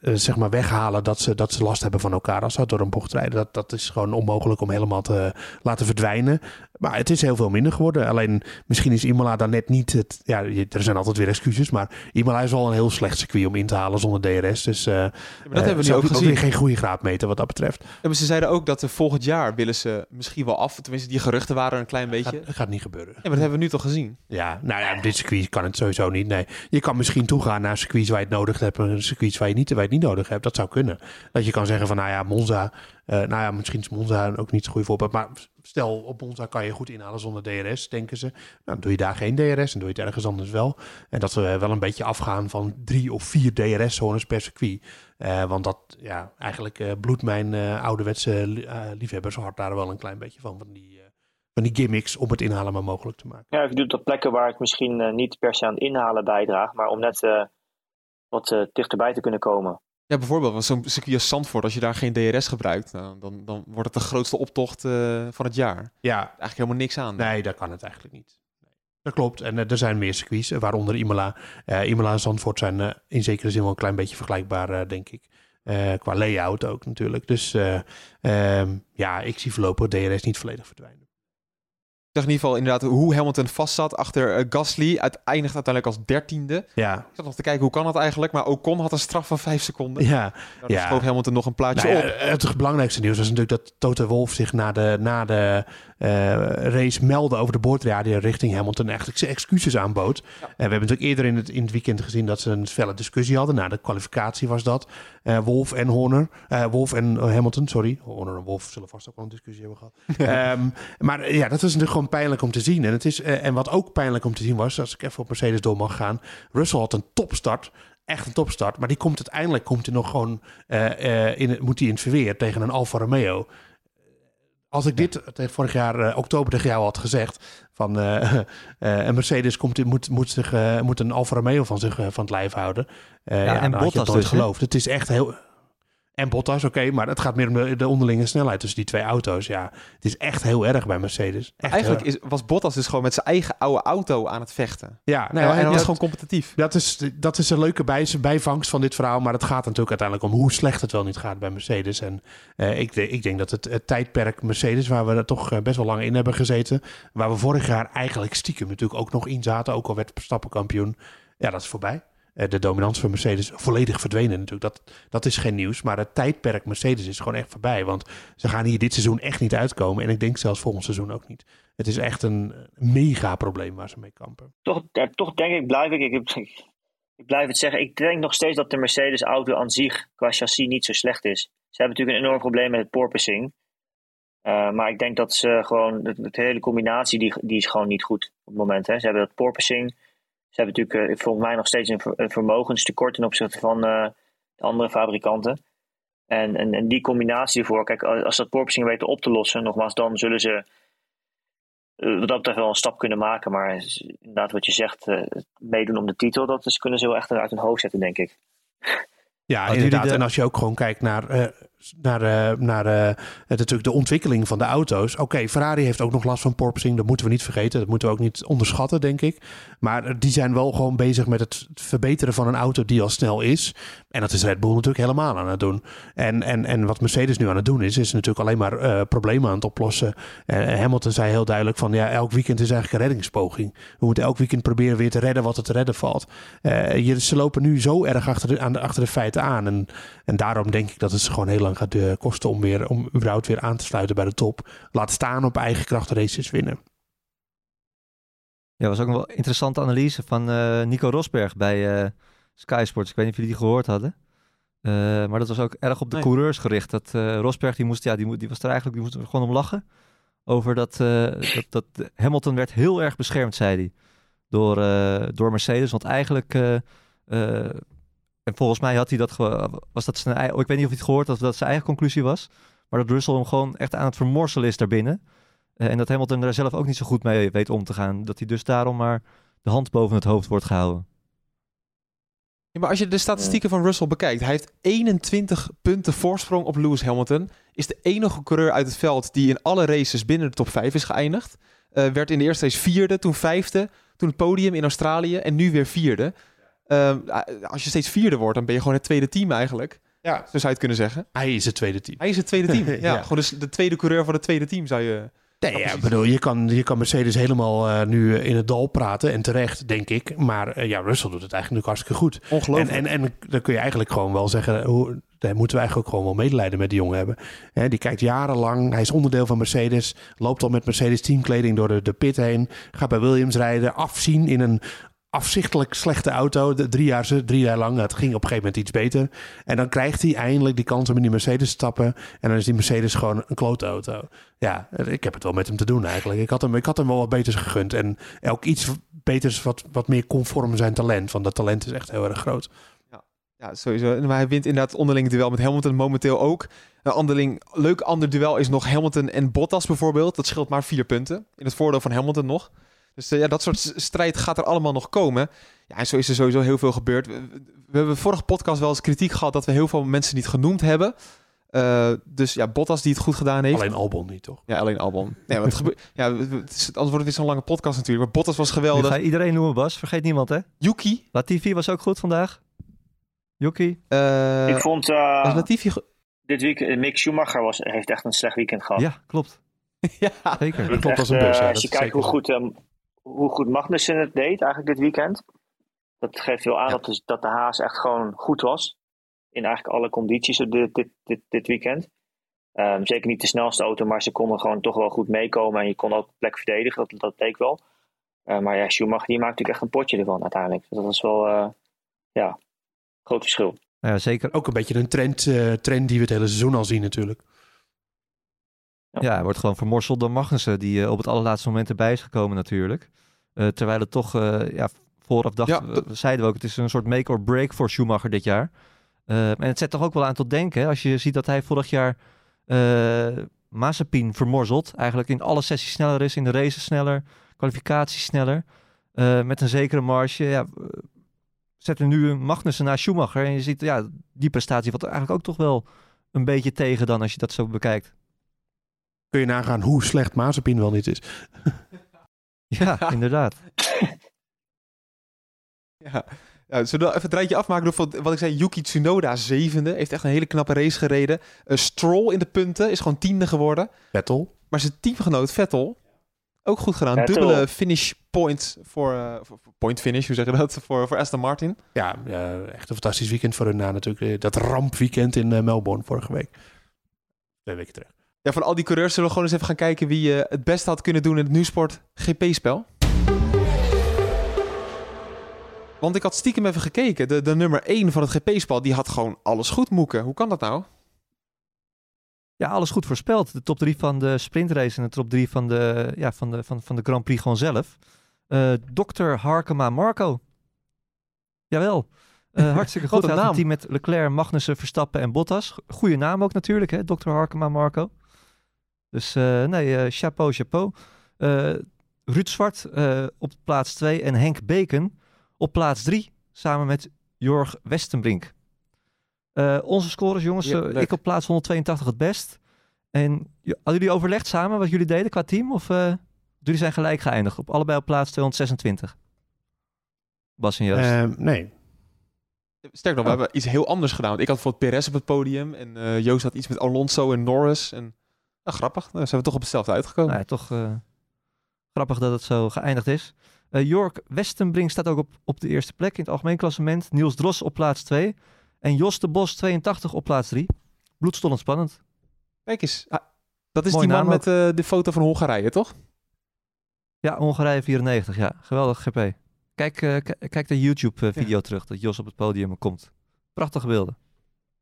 zeg maar weghalen dat ze, dat ze last hebben van elkaar als ze door een bocht rijden. Dat, dat is gewoon onmogelijk om helemaal te laten verdwijnen. Maar het is heel veel minder geworden. Alleen misschien is Imola dan net niet het. Ja, er zijn altijd weer excuses. Maar Imola is wel een heel slecht circuit om in te halen zonder DRS. Dus eh Ja, maar dat hebben we nu ook gezien. weer geen goede graadmeter wat dat betreft. Ja, maar ze zeiden ook dat volgend jaar willen ze misschien wel af. Tenminste, die geruchten waren een klein beetje. Gaat, gaat niet gebeuren. Ja, maar dat hebben we nu toch gezien. Ja, nou ja, op dit circuit kan het sowieso niet. Nee, je kan misschien toegaan naar circuits waar je het nodig hebt. En circuits waar je, niet, waar je het niet nodig hebt. Dat zou kunnen. Dat je kan zeggen van, nou ja, Monza, eh, nou ja, misschien is Monza ook niet zo goed voorbeeld. Maar stel, op Monza kan je goed inhalen zonder DRS, denken ze. Nou, dan doe je daar geen DRS en doe je het ergens anders wel. En dat we wel een beetje afgaan van drie of vier DRS-zones per circuit. Eh, want dat, ja, eigenlijk uh, bloedt mijn uh, ouderwetse liefhebbershart daar wel een klein beetje van. Van die, van die gimmicks om het inhalen maar mogelijk te maken. Ja, je doet op plekken waar het misschien niet per se aan het inhalen bijdraagt, maar om net wat dichterbij te kunnen komen. Ja, bijvoorbeeld zo'n circuit als Zandvoort, als je daar geen DRS gebruikt, nou, dan, dan wordt het de grootste optocht van het jaar. Ja. Eigenlijk helemaal niks aan. Nee, dat kan het eigenlijk niet. Dat klopt. En er zijn meer circuits, waaronder Imola. Imola en Zandvoort zijn in zekere zin wel een klein beetje vergelijkbaar, denk ik. Uh, qua layout ook natuurlijk. Dus uh, um, ja, ik zie voorlopig DRS niet volledig verdwijnen. Ik zag in ieder geval inderdaad hoe Hamilton vast zat achter uh, Gasly. Uiteindelijk uiteindelijk als dertiende. Ja. Ik zat nog te kijken hoe kan dat eigenlijk. Maar Ocon had een straf van vijf seconden. Ja. Nou, ja. schoof Hamilton nog een plaatje nou, op. Het belangrijkste nieuws was natuurlijk dat Toto Wolff zich na de, na de race meldde over de boordradio richting Hamilton eigenlijk zijn excuses aanbood. Ja. We hebben natuurlijk eerder in het, in het weekend gezien dat ze een felle discussie hadden. Na de kwalificatie was dat. Uh, Wolf en Horner. Uh, Wolf en Hamilton, sorry. Horner en Wolf zullen vast ook wel een discussie hebben gehad. um, maar ja, dat was natuurlijk gewoon pijnlijk om te zien. En, het is, en wat ook pijnlijk om te zien was, als ik even op Mercedes door mag gaan. Russell had een topstart echt een topstart. Maar die komt uiteindelijk komt hij nog gewoon uh, in, moet hij in het verweer tegen een Alfa Romeo. Als ik dit tegen vorig jaar uh, oktober tegen jou had gezegd van uh, een Mercedes komt, moet, moet, zich, moet een Alfa Romeo van zich van het lijf houden. ja, en Bottas dus, geloofd. Het is echt heel en Bottas, oké, okay, maar het gaat meer om de, de, onderlinge snelheid tussen die twee auto's. Ja, het is echt heel erg bij Mercedes. Echt Eigenlijk is, was Bottas dus gewoon met zijn eigen oude auto aan het vechten. Ja, nou, en, en hij was gewoon competitief. Dat is, dat is een leuke bij, bijvangst van dit verhaal. Maar het gaat natuurlijk uiteindelijk om hoe slecht het wel niet gaat bij Mercedes. En uh, ik, ik, denk dat het, het, tijdperk Mercedes, waar we er toch best wel lang in hebben gezeten. Waar we vorig jaar eigenlijk stiekem natuurlijk ook nog in zaten. Ook al werd Verstappen kampioen. Ja, dat is voorbij de dominantie van Mercedes volledig verdwenen natuurlijk. Dat, dat is geen nieuws. Maar het tijdperk Mercedes is gewoon echt voorbij. Want ze gaan hier dit seizoen echt niet uitkomen. En ik denk zelfs volgend seizoen ook niet. Het is echt een mega probleem waar ze mee kampen. Toch, ja, toch denk ik, blijf ik, ik, ik blijf het zeggen. Ik denk nog steeds dat de Mercedes auto aan zich qua chassis niet zo slecht is. Ze hebben natuurlijk een enorm probleem met het porpoising. Uh, maar ik denk dat ze gewoon, de, de, hele combinatie die, die is gewoon niet goed op het moment. Hè. Ze hebben dat porpoising ze hebben natuurlijk uh, volgens mij nog steeds een, ver, een vermogenstekort ten opzichte van uh, de andere fabrikanten. En, en, en, die combinatie ervoor, kijk, als dat porpoising weten op te lossen, nogmaals, dan zullen ze uh, wat dat betreft wel een stap kunnen maken. Maar inderdaad, wat je zegt, meedoen om de titel, dat is, kunnen ze wel echt uit hun hoofd zetten, denk ik. Ja, inderdaad. De... En als je ook gewoon kijkt naar naar, uh, naar uh, natuurlijk de ontwikkeling van de auto's. Oké, Ferrari heeft ook nog last van porpoising. Dat moeten we niet vergeten. Dat moeten we ook niet onderschatten, denk ik. Maar die zijn wel gewoon bezig met het verbeteren van een auto die al snel is. En dat is Red Bull natuurlijk helemaal aan het doen. En, en, en wat Mercedes nu aan het doen is, is natuurlijk alleen maar problemen aan het oplossen. Hamilton zei heel duidelijk van ja, elk weekend is eigenlijk een reddingspoging. We moeten elk weekend proberen weer te redden wat er te redden valt. je, ze lopen nu zo erg achter de, aan de, achter de feiten aan. En, en daarom denk ik dat het gewoon heel lang gaat de kosten om, weer, om überhaupt weer aan te sluiten bij de top. Laat staan op eigen kracht races winnen. Ja, was ook een wel interessante analyse van uh, Nico Rosberg bij uh, Sky Sports. Ik weet niet of jullie die gehoord hadden. Uh, maar dat was ook erg op de nee. coureurs gericht. Dat Rosberg, die, moest, ja, die, die was er eigenlijk die moest er gewoon om lachen. Over dat, dat, dat Hamilton werd heel erg beschermd, zei hij. Door, door Mercedes. Want eigenlijk en volgens mij had hij dat was dat zijn eigen, ik weet niet of hij het gehoord had, dat dat zijn eigen conclusie was. Maar dat Russell hem gewoon echt aan het vermorselen is daarbinnen. Uh, en dat Hamilton daar zelf ook niet zo goed mee weet om te gaan. Dat hij dus daarom maar de hand boven het hoofd wordt gehouden. Ja, maar als je de statistieken van Russell bekijkt, hij heeft 21 punten voorsprong op Lewis Hamilton. Is de enige coureur uit het veld die in alle races binnen de top 5 is geëindigd. Uh, werd in de eerste race vierde, toen vijfde, toen het podium in Australië en nu weer vierde. Uh, als je steeds vierde wordt, dan ben je gewoon het tweede team eigenlijk. Ja. Zo zou je het kunnen zeggen. Hij is het tweede team. Hij is het tweede team. ja, ja, gewoon dus de tweede coureur van het tweede team zou je... Nee, ja, bedoel, je kan, je kan Mercedes helemaal uh, nu in het dal praten. En terecht, denk ik. Maar uh, ja, Russell doet het eigenlijk hartstikke goed. Ongelooflijk. En, en, en dan kun je eigenlijk gewoon wel zeggen... Hoe, daar moeten we eigenlijk ook gewoon wel medelijden met die jongen hebben. He, die kijkt jarenlang. Hij is onderdeel van Mercedes. Loopt al met Mercedes teamkleding door de, de pit heen. Gaat bij Williams rijden. Afzien in een afzichtelijk slechte auto. De, drie, jaar, drie jaar lang. Het ging op een gegeven moment iets beter. En dan krijgt hij eindelijk die kans om in die Mercedes te stappen. En dan is die Mercedes gewoon een klote auto. Ja, ik heb het wel met hem te doen eigenlijk. Ik had hem, ik had hem wel wat beters gegund. En ook iets beters wat, wat meer conform zijn talent. Want dat talent is echt heel erg groot. Ja, sowieso. Maar hij wint inderdaad onderling duel met Hamilton momenteel ook. Een onderling, leuk ander duel is nog Hamilton en Bottas bijvoorbeeld. Dat scheelt maar vier punten. In het voordeel van Hamilton nog. Dus eh, ja, dat soort strijd gaat er allemaal nog komen. Ja, en zo is er sowieso heel veel gebeurd. We, we hebben vorige podcast wel eens kritiek gehad dat we heel veel mensen niet genoemd hebben. Uh, dus ja, Bottas die het goed gedaan heeft. Alleen Albon niet, toch? Ja, alleen Albon. Nee, wat gebeurt? Ja, het is, anders wordt het weer zo'n lange podcast natuurlijk. Maar Bottas was geweldig. Nu ga iedereen noemen, Bas. Vergeet niemand, hè? Yuki. Latifi was ook goed vandaag. Yuki. Uh, ik vond... Uh, was Latifi... Dit weekend, Mick Schumacher was, heeft echt een slecht weekend gehad. Ja, klopt. ja, zeker. Dat klopt als een bus. Ja, als je kijkt hoe goed, um, hoe goed Magnussen het deed eigenlijk dit weekend. Dat geeft wel aan ja. dat, de, dat de Haas echt gewoon goed was. In eigenlijk alle condities dit, dit, dit, dit weekend. Um, zeker niet de snelste auto, maar ze konden gewoon toch wel goed meekomen. En je kon ook plek verdedigen, dat, dat deed wel. Uh, maar ja, Schumacher die maakt natuurlijk echt een potje ervan uiteindelijk. Dus dat was wel, uh, ja, groot verschil. Ja, zeker. Ook een beetje een trend, uh, trend die we het hele seizoen al zien natuurlijk. Ja, ja hij wordt gewoon vermorseld door Magnussen, die uh, op het allerlaatste moment erbij is gekomen natuurlijk. Uh, terwijl het toch, ja, vooraf dacht, ja, zeiden we ook, het is een soort make or break voor Schumacher dit jaar. en het zet toch ook wel aan tot denken, als je ziet dat hij vorig jaar Mazepin vermorzelt. Eigenlijk in alle sessies sneller is, in de races sneller, kwalificaties sneller. met een zekere marge, ja, zet er nu Magnussen naar Schumacher. En je ziet, ja, die prestatie valt eigenlijk ook toch wel een beetje tegen dan als je dat zo bekijkt. Kun je nagaan hoe slecht Mazepin wel niet is. ja, inderdaad. ja. Ja, zullen we even het rijtje afmaken door wat ik zei? Yuki Tsunoda zevende. Heeft echt een hele knappe race gereden. Uh, Stroll in de punten. Is gewoon tiende geworden. Vettel. Maar zijn teamgenoot Vettel ook goed gedaan. Vettel. Dubbele finish point voor, uh, voor, point finish, hoe zeg je dat, voor, voor Aston Martin. Ja, uh, echt een fantastisch weekend voor hun na natuurlijk. Dat rampweekend in uh, Melbourne vorige week. Twee weken terug. Ja, van al die coureurs zullen we gewoon eens even gaan kijken wie het beste had kunnen doen in het Nieuwsport GP-spel. Want ik had stiekem even gekeken. De, de nummer 1 van het GP-spel, die had gewoon alles goed moeken. Hoe kan dat nou? Ja, alles goed voorspeld. De top 3 van de sprintrace en de top 3 van de, ja, van de, van, van de Grand Prix gewoon zelf. Uh, Dr. Harkema Marco. Jawel. Uh, hartstikke goed. Hij een team met Leclerc, Magnussen, Verstappen en Bottas. Goede naam ook natuurlijk, hè? Dr. Harkema Marco. Dus uh, nee, chapeau, chapeau. Ruud Zwart op plaats 2 en Henk Beken op plaats 3. Samen met Jorg Westenbrink. Uh, onze scores, jongens. Ja, uh, ik op plaats 182 het best. En hadden jullie overlegd samen wat jullie deden qua team? Of uh, jullie zijn gelijk geëindigd? Op allebei op plaats 226. Bas en Joost. Ehm, nee. Sterk nog, oh. we hebben iets heel anders gedaan. Ik had bijvoorbeeld Perez op het podium. En Joost had iets met Alonso en Norris. En nou, grappig. Dan zijn we toch op hetzelfde uitgekomen. Nou ja, toch grappig dat het zo geëindigd is. Jork Westenbrink staat ook op, op de eerste plek in het algemeen klassement. Niels Dros op plaats 2. En Jos de Bos 82 op plaats 3. Bloedstollend spannend. Kijk eens. Ah, dat is Mooi die man met uh, de foto van Hongarije, toch? Ja, Hongarije 94. Ja, geweldig GP. Kijk, uh, kijk de YouTube-video ja. terug dat Jos op het podium komt. Prachtige beelden.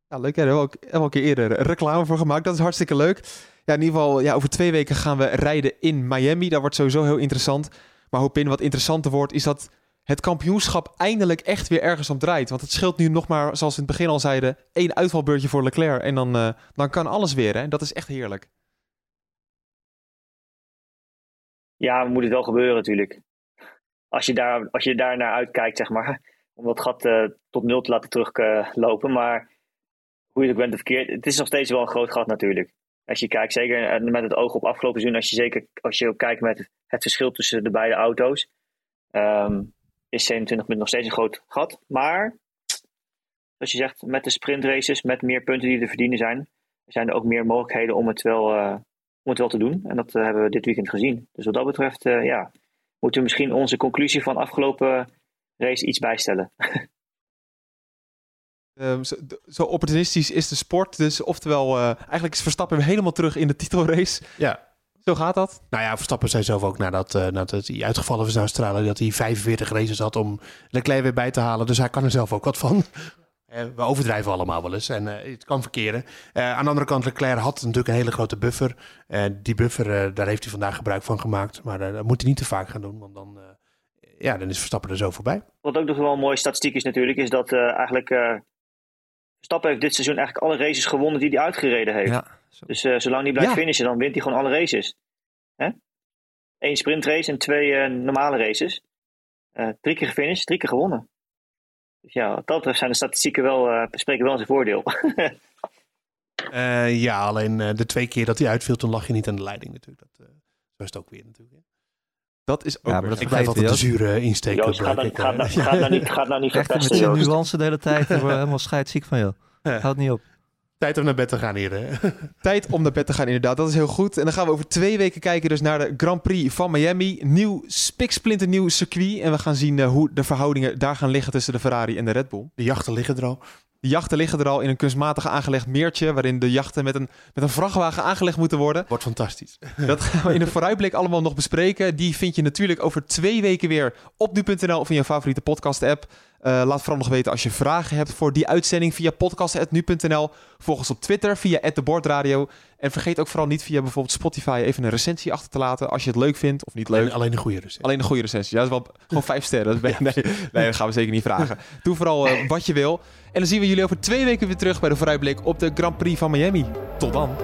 Ja, leuk. Daar hebben we ook een keer eerder reclame voor gemaakt. Dat is hartstikke leuk. In ieder geval, ja, over twee weken gaan we rijden in Miami. Dat wordt sowieso heel interessant. Maar hoop in wat interessanter wordt, is dat het kampioenschap eindelijk echt weer ergens om draait. Want het scheelt nu nog maar, zoals we in het begin al zeiden, één uitvalbeurtje voor Leclerc. En dan, uh, dan kan alles weer. Hè? Dat is echt heerlijk. Ja, moet het wel gebeuren natuurlijk. Als je daar, als je daar naar uitkijkt, zeg maar. Om dat gat uh, tot nul te laten teruglopen. Maar hoe je het bent of verkeerd, het is nog steeds wel een groot gat natuurlijk. Als je kijkt, zeker eh, met het oog op afgelopen seizoen, als je zeker als je ook kijkt met het, verschil tussen de beide auto's. Um, is 27 nog steeds een groot gat. Maar, zoals je zegt, met de sprintraces, met meer punten die er verdienen zijn, zijn er ook meer mogelijkheden om het wel, uh, om het wel te doen. En dat uh, hebben we dit weekend gezien. Dus wat dat betreft, ja, moeten we misschien onze conclusie van afgelopen race iets bijstellen. Um, zo, zo, opportunistisch is de sport. Dus oftewel, eigenlijk is Verstappen weer helemaal terug in de titelrace. Ja, Zo gaat dat. Nou ja, Verstappen zei zelf ook nadat, uh, nadat hij uitgevallen was in Australië... dat hij 45 races had om Leclerc weer bij te halen. Dus hij kan er zelf ook wat van. Uh, we overdrijven allemaal wel eens en uh, het kan verkeren. aan de andere kant, Leclerc had natuurlijk een hele grote buffer. die buffer, daar heeft hij vandaag gebruik van gemaakt. Maar dat moet hij niet te vaak gaan doen, want dan, ja, dan is Verstappen er zo voorbij. Wat ook nog wel een mooie statistiek is natuurlijk... is dat eigenlijk Verstappen heeft dit seizoen eigenlijk alle races gewonnen die hij uitgereden heeft. Ja, dus uh, zolang hij blijft finishen, dan wint hij gewoon alle races. Hè? Eén sprintrace en twee uh, normale races. Uh, drie keer gefinished, drie keer gewonnen. Dus ja, wat dat betreft zijn de statistieken wel, spreken wel in zijn voordeel. ja, alleen de twee keer dat hij uitviel, toen lag je niet aan de leiding natuurlijk. Dat, zo is het ook weer natuurlijk. Dat is ook ja, maar dat ik blijf altijd de zure insteek Joost, ga, dan, ga, dan, ga dan niet, ga dan niet Echt met nuance de hele tijd. Ik word helemaal scheidsziek van jou. Houd niet op. Tijd om naar bed te gaan hier. Tijd om naar bed te gaan, inderdaad. Dat is heel goed. En dan gaan we over twee weken kijken dus naar de Grand Prix van Miami. Nieuw, spiksplinternieuw circuit. En we gaan zien uh, hoe de verhoudingen daar gaan liggen tussen de Ferrari en de Red Bull. De jachten liggen er al. De jachten liggen er al in een kunstmatig aangelegd meertje, waarin de jachten met een, met een vrachtwagen aangelegd moeten worden. Wordt fantastisch. Dat gaan we in een vooruitblik allemaal nog bespreken. Die vind je natuurlijk over twee weken weer op nu.nl of in je favoriete podcast app. Uh, laat vooral nog weten als je vragen hebt voor die uitzending via podcast.nu.nl. Volg ons op Twitter via @debordradio. En vergeet ook vooral niet via bijvoorbeeld Spotify even een recensie achter te laten als je het leuk vindt of niet leuk. Alleen, alleen een goede recensie. Alleen een goede recensie. Ja, dat is wel gewoon vijf sterren. Dat nee, nee, dat gaan we zeker niet vragen. Doe vooral uh, wat je wil. En dan zien we jullie over twee weken weer terug bij de vooruitblik op de Grand Prix van Miami. Tot dan.